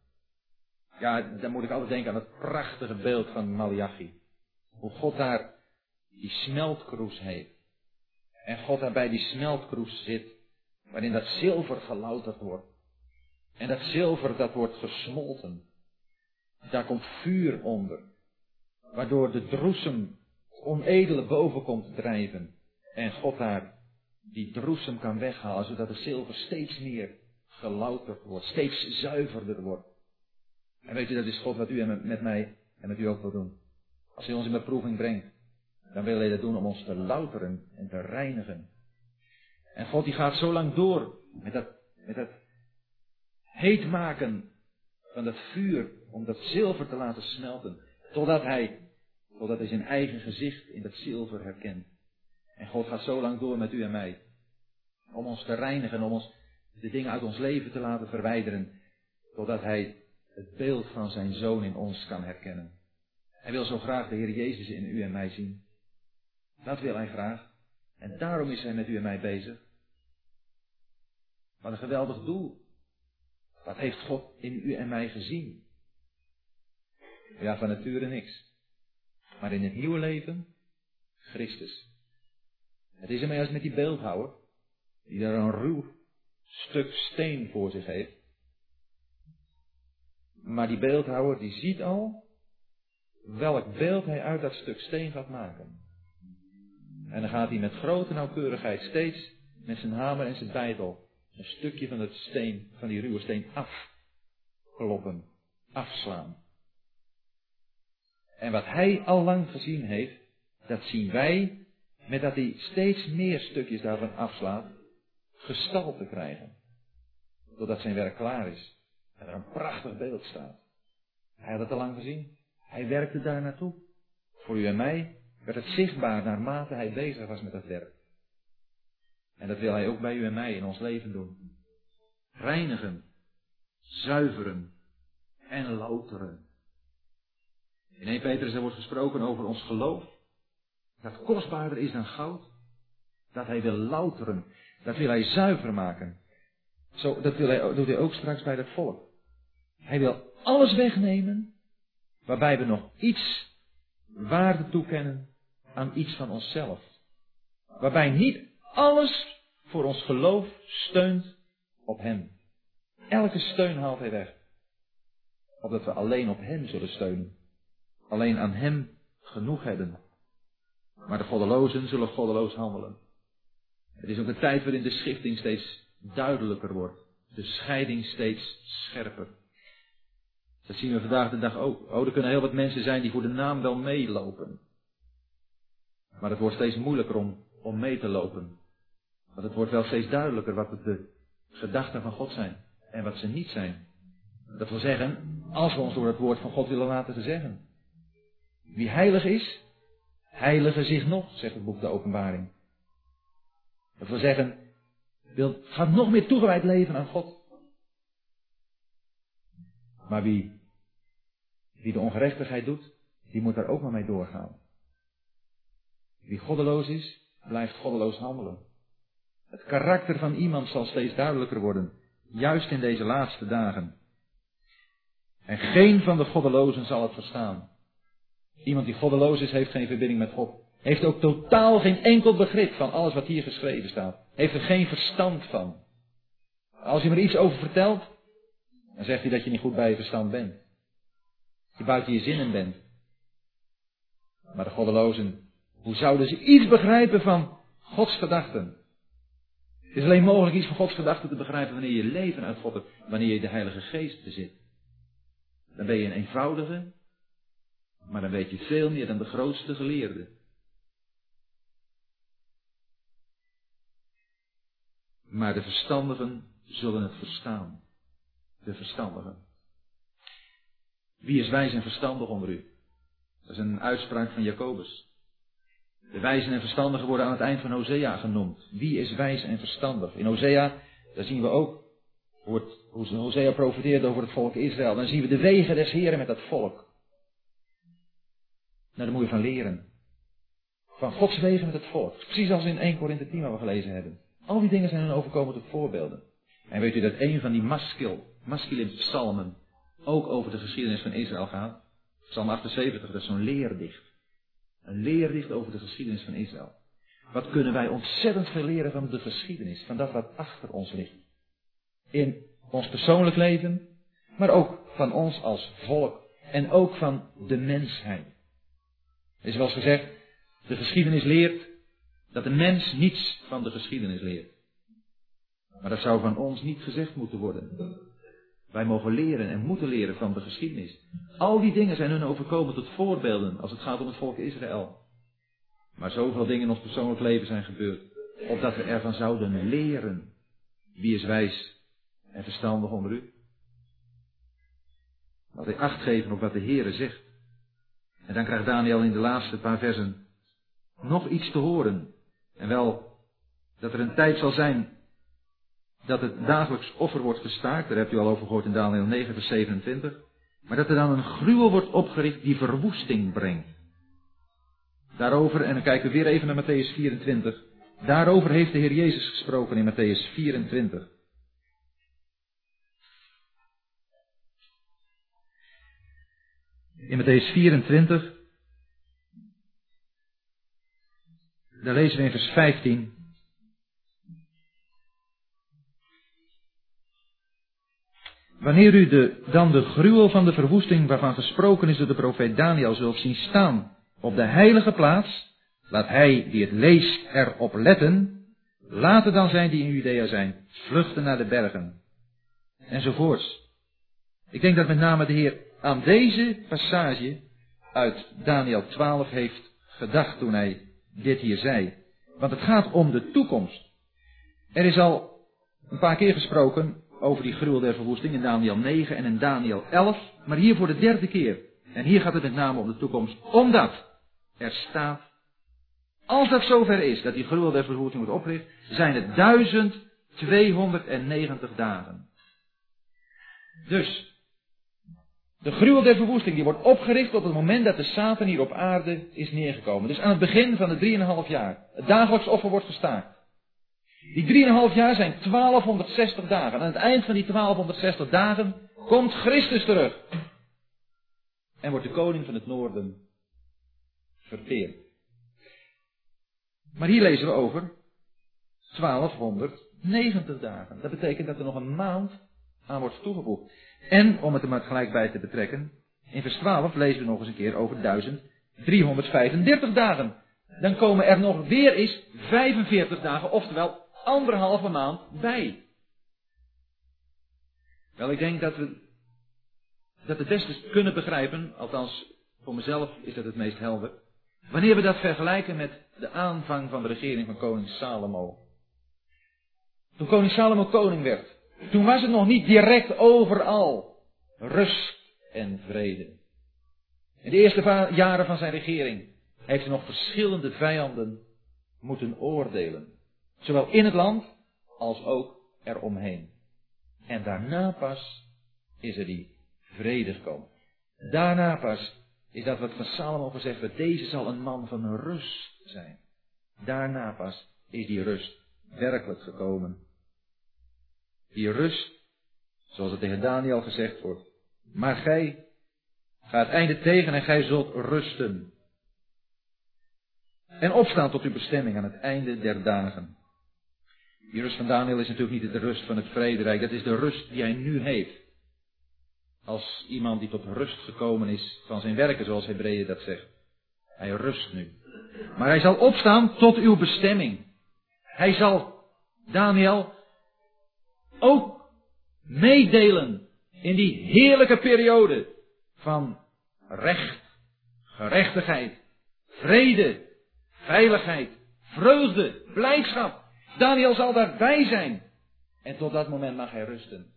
Ja, dan moet ik altijd denken aan het prachtige beeld van Malachi. Hoe God daar die smeltkroes heeft. En God daar bij die smeltkroes zit, waarin dat zilver gelouterd wordt. En dat zilver dat wordt gesmolten. Daar komt vuur onder. Waardoor de droesem onedele boven komt drijven. En God daar die droesem kan weghalen, zodat het zilver steeds meer gelouterd wordt, steeds zuiverder wordt. En weet je, dat is God wat u en met mij en met u ook wil doen. Als hij ons in beproeving brengt, dan wil hij dat doen om ons te louteren en te reinigen. En God die gaat zo lang door met dat, met dat heet maken van dat vuur, om dat zilver te laten smelten, totdat hij, totdat hij zijn eigen gezicht in dat zilver herkent. En God gaat zo lang door met u en mij. Om ons te reinigen, om ons de dingen uit ons leven te laten verwijderen. Totdat Hij het beeld van zijn zoon in ons kan herkennen. Hij wil zo graag de Heer Jezus in u en mij zien. Dat wil Hij graag. En daarom is Hij met u en mij bezig. Wat een geweldig doel. Wat heeft God in u en mij gezien? Ja, van nature niks. Maar in het nieuwe leven, Christus. Het is ermee als met die beeldhouwer, die daar een ruw stuk steen voor zich heeft. Maar die beeldhouwer die ziet al welk beeld hij uit dat stuk steen gaat maken. En dan gaat hij met grote nauwkeurigheid steeds met zijn hamer en zijn bijtel een stukje van het steen, van die ruwe steen afkloppen, afslaan. En wat hij al lang gezien heeft, dat zien wij met dat hij steeds meer stukjes daarvan afslaat, gestalte krijgen. Totdat zijn werk klaar is. En er een prachtig beeld staat. Hij had het al lang gezien. Hij werkte daar naartoe. Voor u en mij werd het zichtbaar naarmate hij bezig was met dat werk. En dat wil hij ook bij u en mij in ons leven doen. Reinigen, zuiveren en louteren. In 1 Petrus wordt gesproken over ons geloof. Dat kostbaarder is dan goud. Dat hij wil louteren. Dat wil hij zuiver maken. Zo, dat wil hij, doet hij ook straks bij het volk. Hij wil alles wegnemen waarbij we nog iets waarde toekennen aan iets van onszelf. Waarbij niet alles voor ons geloof steunt op Hem. Elke steun haalt Hij weg. Opdat we alleen op Hem zullen steunen. Alleen aan Hem genoeg hebben. Maar de goddelozen zullen goddeloos handelen. Het is ook een tijd waarin de schifting steeds duidelijker wordt. De scheiding steeds scherper. Dat zien we vandaag de dag ook. Oh, er kunnen heel wat mensen zijn die voor de naam wel meelopen. Maar het wordt steeds moeilijker om, om mee te lopen. Want het wordt wel steeds duidelijker wat de gedachten van God zijn en wat ze niet zijn. Dat wil zeggen, als we ons door het woord van God willen laten zeggen. Wie heilig is, heilige zich nog, zegt het boek de Openbaring. Dat wil zeggen, wil, gaat nog meer toegewijd leven aan God. Maar wie, wie de ongerechtigheid doet, die moet daar ook maar mee doorgaan. Wie goddeloos is, blijft goddeloos handelen. Het karakter van iemand zal steeds duidelijker worden, juist in deze laatste dagen. En geen van de goddelozen zal het verstaan. Iemand die goddeloos is, heeft geen verbinding met God. Heeft ook totaal geen enkel begrip van alles wat hier geschreven staat. Heeft er geen verstand van. Als je er iets over vertelt, dan zegt hij dat je niet goed bij je verstand bent. Je buiten je zinnen bent. Maar de goddelozen, hoe zouden ze iets begrijpen van Gods gedachten? Het is alleen mogelijk iets van Gods gedachten te begrijpen wanneer je leven uit God hebt, wanneer je de Heilige Geest bezit. Dan ben je een eenvoudige, maar dan weet je veel meer dan de grootste geleerde. Maar de verstandigen zullen het verstaan. De verstandigen. Wie is wijs en verstandig onder u? Dat is een uitspraak van Jacobus. De wijzen en verstandigen worden aan het eind van Hosea genoemd. Wie is wijs en verstandig? In Hosea, daar zien we ook hoe, Hosea profeteert over het volk Israël. Dan zien we de wegen des Heren met dat volk. Nou, daar moet je van leren. Van Gods wegen met het volk. Precies als in 1 Korinthe 10 waar we gelezen hebben. Al die dingen zijn hun overkomen tot voorbeelden. En weet u dat een van die maskil, masculine psalmen ook over de geschiedenis van Israël gaat? Psalm 78, dat is zo'n leerdicht. Een leerdicht over de geschiedenis van Israël. Wat kunnen wij ontzettend veel leren van de geschiedenis, van dat wat achter ons ligt. In ons persoonlijk leven, maar ook van ons als volk en ook van de mensheid. Er is wel gezegd, de geschiedenis leert dat de mens niets van de geschiedenis leert. Maar dat zou van ons niet gezegd moeten worden. Wij mogen leren en moeten leren van de geschiedenis. Al die dingen zijn hun overkomen tot voorbeelden als het gaat om het volk Israël. Maar zoveel dingen in ons persoonlijk leven zijn gebeurd, opdat we ervan zouden leren. Wie is wijs en verstandig onder u? Wat hij acht geven op wat de Heere zegt. En dan krijgt Daniel in de laatste paar versen nog iets te horen. En wel dat er een tijd zal zijn dat het dagelijks offer wordt gestaakt. Daar hebt u al over gehoord in Daniel 9, vers 27. Maar dat er dan een gruwel wordt opgericht die verwoesting brengt. Daarover, en dan kijken we weer even naar Matthäus 24. Daarover heeft de Heer Jezus gesproken in Matthäus 24. In Matthäus 24, daar lezen we in vers 15. Wanneer u de, dan de gruwel van de verwoesting waarvan gesproken is door de profeet Daniel zult zien staan op de heilige plaats, laat hij die het leest erop letten, later dan zijn die in Judea zijn, vluchten naar de bergen, enzovoorts. Ik denk dat met name de Heer aan deze passage uit Daniel 12 heeft gedacht toen hij dit hier zei. Want het gaat om de toekomst. Er is al een paar keer gesproken over die gruwel der verwoesting in Daniel 9 en in Daniel 11, maar hier voor de derde keer. En hier gaat het met name om de toekomst, omdat er staat, als dat zover is dat die gruwel der verwoesting wordt opgericht, zijn het 1290 dagen. Dus, de gruwel der verwoesting die wordt opgericht op het moment dat de Satan hier op aarde is neergekomen. Dus aan het begin van de 3,5 jaar. Het dagelijks offer wordt gestaakt. Die 3,5 jaar zijn 1260 dagen. Aan het eind van die 1260 dagen komt Christus terug. En wordt de koning van het noorden verteerd. Maar hier lezen we over 1290 dagen. Dat betekent dat er nog een maand aan wordt toegevoegd. En, om het er maar gelijk bij te betrekken, in vers 12 lezen we nog eens een keer over 1335 dagen. Dan komen er nog weer eens 45 dagen, oftewel anderhalve maand bij. Wel, ik denk dat we dat het beste kunnen begrijpen, althans voor mezelf is dat het meest helder, wanneer we dat vergelijken met de aanvang van de regering van koning Salomo. Toen koning Salomo koning werd, toen was het nog niet direct overal rust en vrede. In de eerste jaren van zijn regering heeft hij nog verschillende vijanden moeten oordelen. Zowel in het land als ook eromheen. En daarna pas is er die vrede gekomen. Daarna pas is dat wat van Salomo gezegd werd, deze zal een man van rust zijn. Daarna pas is die rust werkelijk gekomen. Die rust, zoals het tegen Daniel gezegd wordt. Maar gij gaat het einde tegen en gij zult rusten. En opstaan tot uw bestemming aan het einde der dagen. Die rust van Daniel is natuurlijk niet de rust van het vrederijk, dat is de rust die hij nu heeft. Als iemand die tot rust gekomen is van zijn werken, zoals Hebreeën dat zegt. Hij rust nu. Maar hij zal opstaan tot uw bestemming. Hij zal, Daniel, ook meedelen in die heerlijke periode van recht, gerechtigheid, vrede, veiligheid, vreugde, blijdschap. Daniel zal daarbij zijn. En tot dat moment mag hij rusten.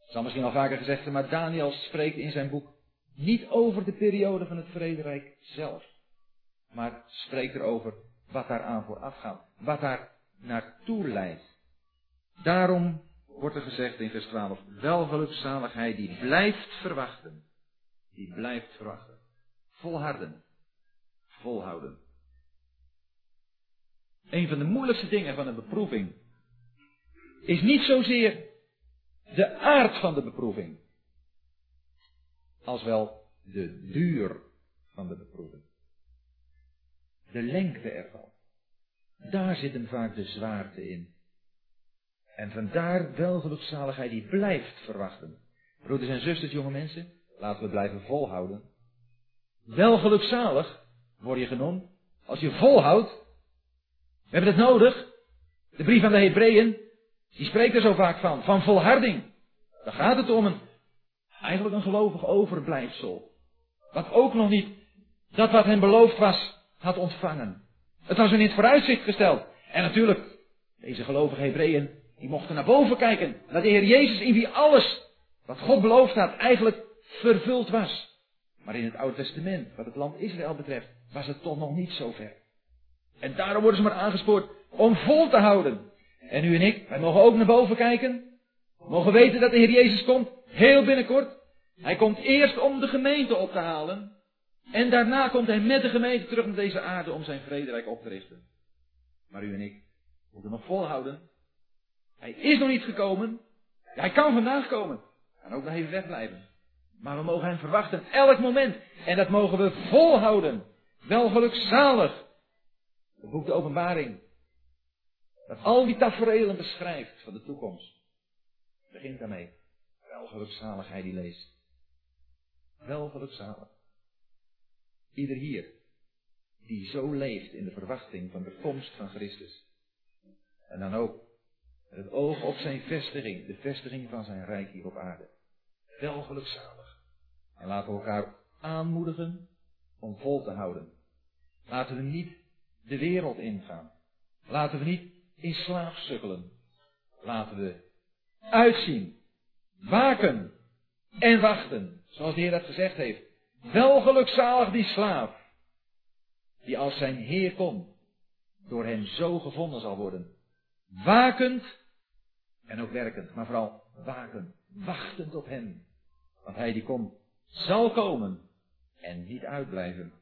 Het zal misschien al vaker gezegd zijn, maar Daniel spreekt in zijn boek niet over de periode van het vrederijk zelf. Maar spreekt erover wat daaraan vooraf gaat. Wat daar naartoe leidt. Daarom wordt er gezegd in vers 12, welgelukzaligheid die blijft verwachten. Die blijft verwachten. Volharden. Volhouden. Een van de moeilijkste dingen van een beproeving is niet zozeer de aard van de beproeving, als wel de duur van de beproeving. De lengte ervan. Daar zit hem vaak de zwaarte in. En vandaar welgelukzaligheid die blijft verwachten. Broeders en zusters, jonge mensen, laten we blijven volhouden. Welgelukzalig word je genoemd als je volhoudt we hebben het nodig. De brief aan de Hebreeën, die spreekt er zo vaak van, van volharding. Daar gaat het om een, eigenlijk een gelovig overblijfsel. Wat ook nog niet dat wat hem beloofd was, had ontvangen. Het was hun in het vooruitzicht gesteld. En natuurlijk, deze gelovige Hebreeën, die mochten naar boven kijken. Naar de Heer Jezus in wie alles, wat God beloofd had, eigenlijk vervuld was. Maar in het Oude Testament, wat het land Israël betreft, was het toch nog niet zo ver. En daarom worden ze maar aangespoord om vol te houden. En u en ik, wij mogen ook naar boven kijken. We mogen weten dat de Heer Jezus komt, heel binnenkort. Hij komt eerst om de gemeente op te halen. En daarna komt hij met de gemeente terug naar deze aarde om zijn vrederijk op te richten. Maar u en ik moeten nog volhouden. Hij is nog niet gekomen. Hij kan vandaag komen. Kan ook nog even wegblijven. Maar we mogen hem verwachten elk moment. En dat mogen we volhouden. Wel gelukzalig. Het boek de openbaring. Dat al die tafereelen beschrijft van de toekomst. Begint daarmee. Wel gelukzalig hij die leest. Wel gelukzalig. Ieder hier die zo leeft in de verwachting van de komst van Christus. En dan ook het oog op zijn vestiging, de vestiging van zijn rijk hier op aarde. Wel gelukzalig. En laten we elkaar aanmoedigen om vol te houden. Laten we niet de wereld ingaan. Laten we niet in slaap sukkelen. Laten we uitzien, waken en wachten, zoals de Heer dat gezegd heeft. Wel gelukzalig die slaaf, die als zijn Heer komt, door hem zo gevonden zal worden. Wakend en ook werkend, maar vooral wakend, wachtend op hem. Want hij die komt, zal komen en niet uitblijven.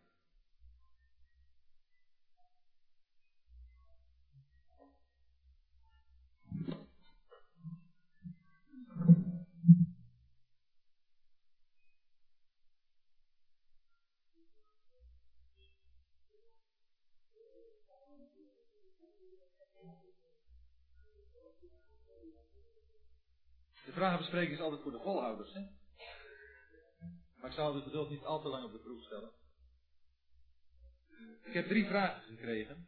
Vragen bespreken is altijd voor de volhouders. Hè? Maar ik zal de geduld niet al te lang op de proef stellen. Ik heb drie vragen gekregen.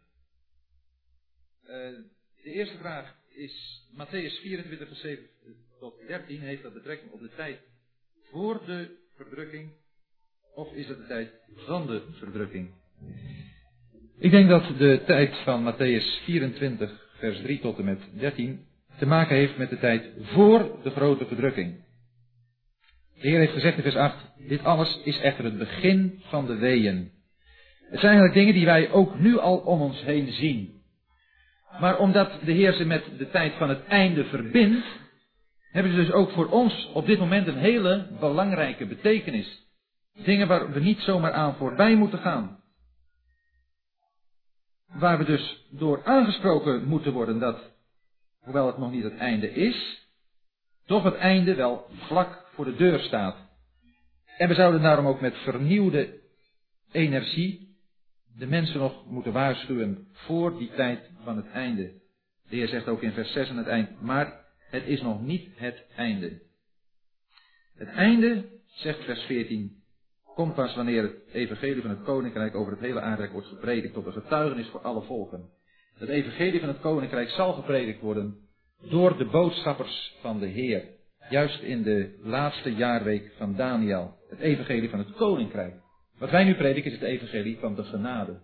Uh, de eerste vraag is Matthäus 24, vers 7 tot 13. Heeft dat betrekking op de tijd voor de verdrukking? Of is dat de tijd van de verdrukking? Ik denk dat de tijd van Matthäus 24, vers 3 tot en met 13 te maken heeft met de tijd voor de grote verdrukking. De Heer heeft gezegd in vers 8, dit alles is echter het begin van de weeën. Het zijn eigenlijk dingen die wij ook nu al om ons heen zien. Maar omdat de Heer ze met de tijd van het einde verbindt, hebben ze dus ook voor ons op dit moment een hele belangrijke betekenis. Dingen waar we niet zomaar aan voorbij moeten gaan. Waar we dus door aangesproken moeten worden dat hoewel het nog niet het einde is, toch het einde wel vlak voor de deur staat. En we zouden daarom ook met vernieuwde energie de mensen nog moeten waarschuwen voor die tijd van het einde. De Heer zegt ook in vers 6 aan het eind, maar het is nog niet het einde. Het einde, zegt vers 14, komt pas wanneer het evangelie van het koninkrijk over het hele aardrijk wordt gepredikt tot een getuigenis voor alle volken. Het evangelie van het koninkrijk zal gepredikt worden door de boodschappers van de Heer. Juist in de laatste jaarweek van Daniel. Het evangelie van het koninkrijk. Wat wij nu prediken is het evangelie van de genade.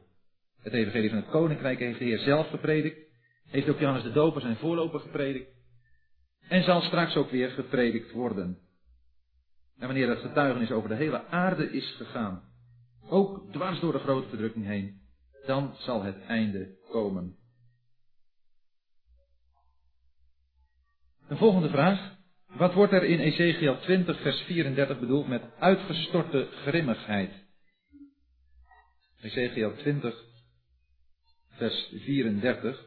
Het evangelie van het koninkrijk heeft de Heer zelf gepredikt. Heeft ook Johannes de Doper zijn voorloper gepredikt. En zal straks ook weer gepredikt worden. En wanneer dat getuigenis over de hele aarde is gegaan, ook dwars door de grote verdrukking heen, dan zal het einde komen. Een volgende vraag. Wat wordt er in Ezekiel 20, vers 34 bedoeld met uitgestorte grimmigheid? Ezekiel 20, vers 34.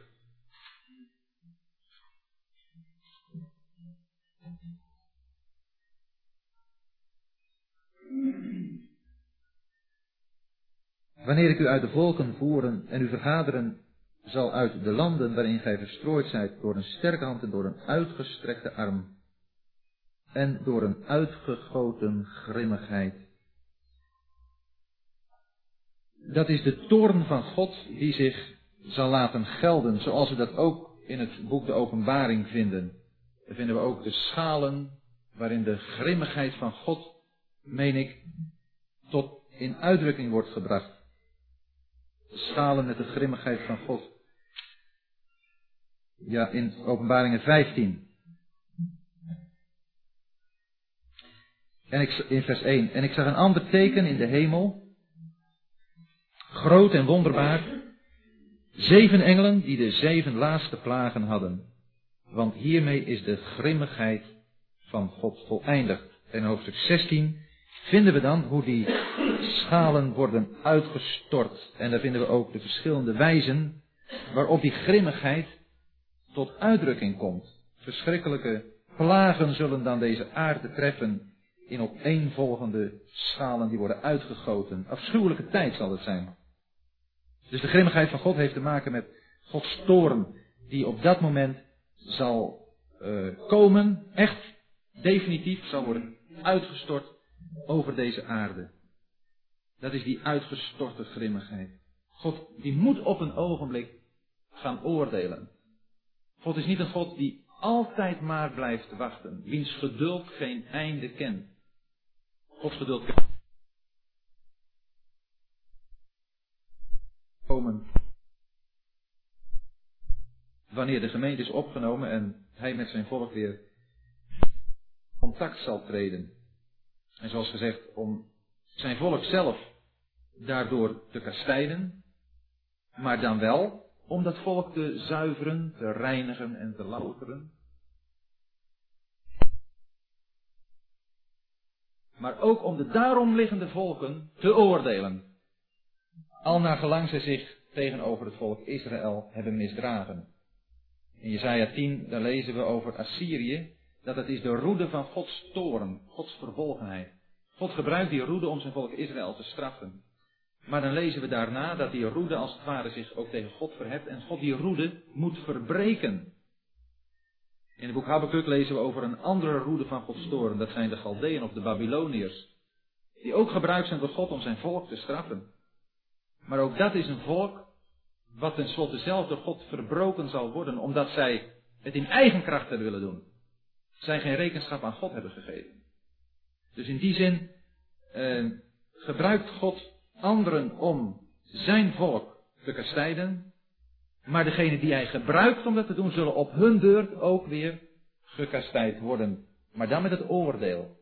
Wanneer ik u uit de volken voeren en u vergaderen zal uit de landen waarin gij verstrooid zijt door een sterke hand en door een uitgestrekte arm en door een uitgegoten grimmigheid. Dat is de toorn van God die zich zal laten gelden, zoals we dat ook in het boek de Openbaring vinden. Daar vinden we ook de schalen waarin de grimmigheid van God, meen ik, tot in uitdrukking wordt gebracht. Schalen met de grimmigheid van God. Ja, in openbaringen 15. En ik, in vers 1. En ik zag een ander teken in de hemel. Groot en wonderbaar. Zeven engelen die de zeven laatste plagen hadden. Want hiermee is de grimmigheid van God voleindigd. In hoofdstuk 16 vinden we dan hoe die schalen worden uitgestort. En daar vinden we ook de verschillende wijzen waarop die grimmigheid tot uitdrukking komt. Verschrikkelijke plagen zullen dan deze aarde treffen in opeenvolgende schalen die worden uitgegoten. Afschuwelijke tijd zal het zijn. Dus de grimmigheid van God heeft te maken met Gods toorn, die op dat moment zal uh, komen, echt definitief zal worden uitgestort over deze aarde. Dat is die uitgestorte grimmigheid. God die moet op een ogenblik gaan oordelen. God is niet een God die altijd maar blijft wachten, wiens geduld geen einde kent. Gods geduld komen wanneer de gemeente is opgenomen en hij met zijn volk weer contact zal treden. En zoals gezegd, om zijn volk zelf daardoor te kastijden, maar dan wel om dat volk te zuiveren, te reinigen en te louteren. Maar ook om de daarom liggende volken te oordelen. Al naar gelang zij zich tegenover het volk Israël hebben misdragen. In Jesaja 10, daar lezen we over Assyrië, dat het is de roede van Gods toren, Gods vervolgenheid. God gebruikt die roede om zijn volk Israël te straffen. Maar dan lezen we daarna dat die roede als het ware zich ook tegen God verheft en God die roede moet verbreken. In het boek Habakkuk lezen we over een andere roede van Gods toren, dat zijn de Galdeën of de Babyloniërs, die ook gebruikt zijn door God om zijn volk te straffen. Maar ook dat is een volk wat tenslotte zelf door God verbroken zal worden, omdat zij het in eigen kracht willen doen. Zij geen rekenschap aan God hebben gegeven. Dus in die zin eh, gebruikt God anderen om zijn volk te kastijden, maar degene die hij gebruikt om dat te doen, zullen op hun beurt ook weer gekastijd worden. Maar dan met het oordeel.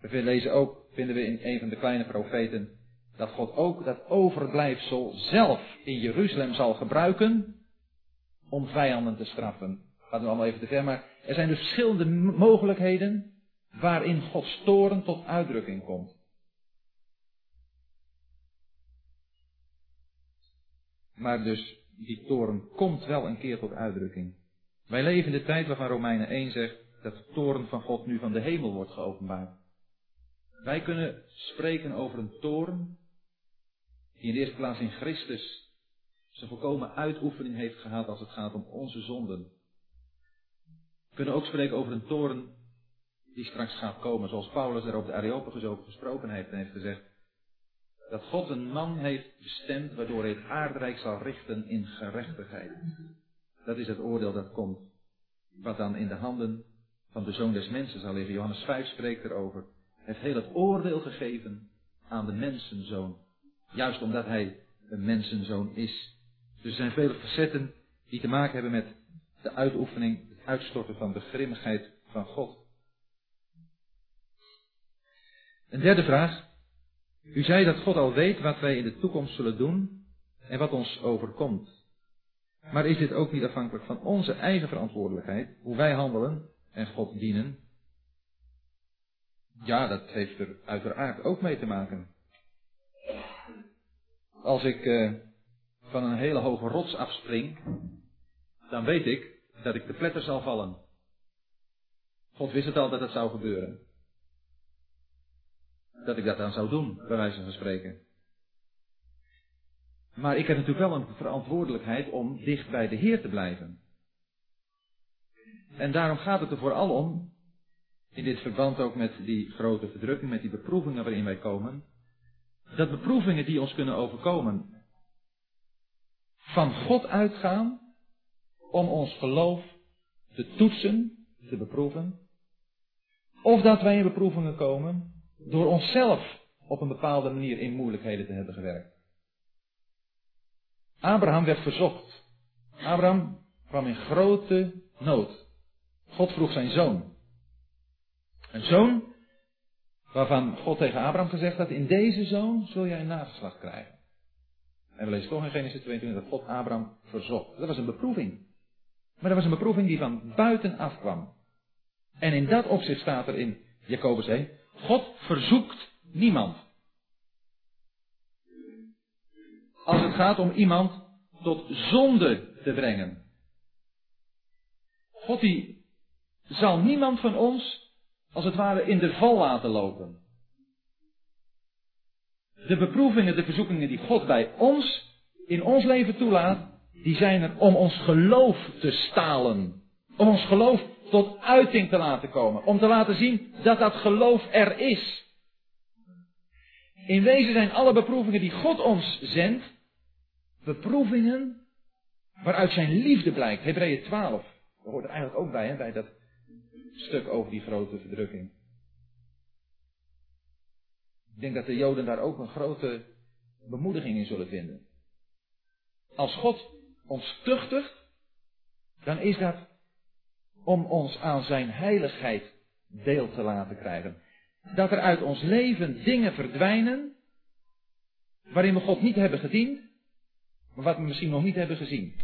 We lezen ook, vinden we in een van de kleine profeten, dat God ook dat overblijfsel zelf in Jeruzalem zal gebruiken om vijanden te straffen. Gaat nu allemaal even te ver, maar er zijn dus verschillende mogelijkheden waarin Gods toren tot uitdrukking komt. Maar dus die toren komt wel een keer tot uitdrukking. Wij leven in de tijd waarvan Romeinen 1 zegt dat de toren van God nu van de hemel wordt geopenbaard. Wij kunnen spreken over een toren die in de eerste plaats in Christus zijn volkomen uitoefening heeft gehad als het gaat om onze zonden. We kunnen ook spreken over een toren die straks gaat komen, zoals Paulus er op de Areopagus over gesproken heeft en heeft gezegd, dat God een man heeft bestemd waardoor hij het aardrijk zal richten in gerechtigheid. Dat is het oordeel dat komt, wat dan in de handen van de Zoon des Mensen zal liggen. Johannes 5 spreekt erover. Hij heeft heel het oordeel gegeven aan de mensenzoon. Juist omdat hij een mensenzoon is. Dus er zijn vele facetten die te maken hebben met de uitoefening, uitstorten van de grimmigheid van God. Een derde vraag. U zei dat God al weet wat wij in de toekomst zullen doen en wat ons overkomt. Maar is dit ook niet afhankelijk van onze eigen verantwoordelijkheid, hoe wij handelen en God dienen? Ja, dat heeft er uiteraard ook mee te maken. Als ik uh, van een hele hoge rots afspring, dan weet ik dat ik de pletter zal vallen. God wist het al dat het zou gebeuren. Dat ik dat dan zou doen, bij wijze van spreken. Maar ik heb natuurlijk wel een verantwoordelijkheid om dicht bij de Heer te blijven. En daarom gaat het er vooral om, in dit verband ook met die grote verdrukking, met die beproevingen waarin wij komen, dat beproevingen die ons kunnen overkomen van God uitgaan om ons geloof te toetsen, te beproeven, of dat wij in beproevingen komen door onszelf op een bepaalde manier in moeilijkheden te hebben gewerkt. Abraham werd verzocht. Abraham kwam in grote nood. God vroeg zijn zoon. Een zoon Waarvan God tegen Abraham gezegd had, in deze zoon zul jij een nageslacht krijgen. En we lezen toch in Genesis 22 dat God Abraham verzocht. Dat was een beproeving. Maar dat was een beproeving die van buiten afkwam. En in dat opzicht staat er in Jacobus 1, God verzoekt niemand. Als het gaat om iemand tot zonde te brengen. God die zal niemand van ons als het ware in de val laten lopen. De beproevingen, de verzoekingen die God bij ons in ons leven toelaat, die zijn er om ons geloof te stalen. Om ons geloof tot uiting te laten komen. Om te laten zien dat dat geloof er is. In wezen zijn alle beproevingen die God ons zendt, beproevingen waaruit zijn liefde blijkt. Hebreeën 12. Dat hoort er eigenlijk ook bij, hè, bij dat stuk over die grote verdrukking. Ik denk dat de Joden daar ook een grote bemoediging in zullen vinden. Als God ons tuchtigt, dan is dat om ons aan zijn heiligheid deel te laten krijgen. Dat er uit ons leven dingen verdwijnen waarin we God niet hebben gediend, maar wat we misschien nog niet hebben gezien.